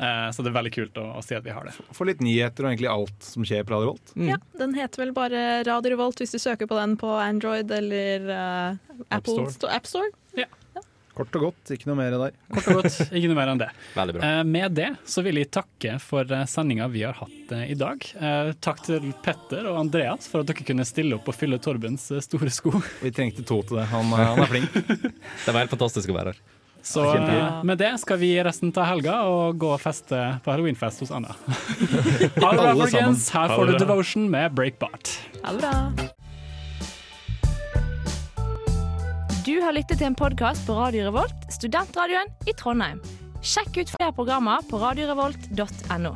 Eh, så det er veldig kult å, å si at vi har det. Få litt nyheter og egentlig alt som skjer på Radio Revolt. Ja, Den heter vel bare Radio Revolt hvis du søker på den på Android eller uh, Apple Store. App Store. Kort og godt, ikke noe mer der. Kort og godt, ikke noe mer enn det. Veldig bra. Eh, med det så vil jeg takke for sendinga vi har hatt eh, i dag. Eh, takk til Petter og Andreas for at dere kunne stille opp og fylle Torbens store sko. Vi trengte to til det. Han, han er flink. Det var helt fantastisk å være her. Så med det skal vi resten av helga og gå og feste på halloweenfest hos Anna. ha det bra, folkens. Her får du. Devotion med Breakbart. Ha det bra. Du har lyttet til en podkast på Radio Revolt, studentradioen i Trondheim. Sjekk ut flere programmer på radiorevolt.no.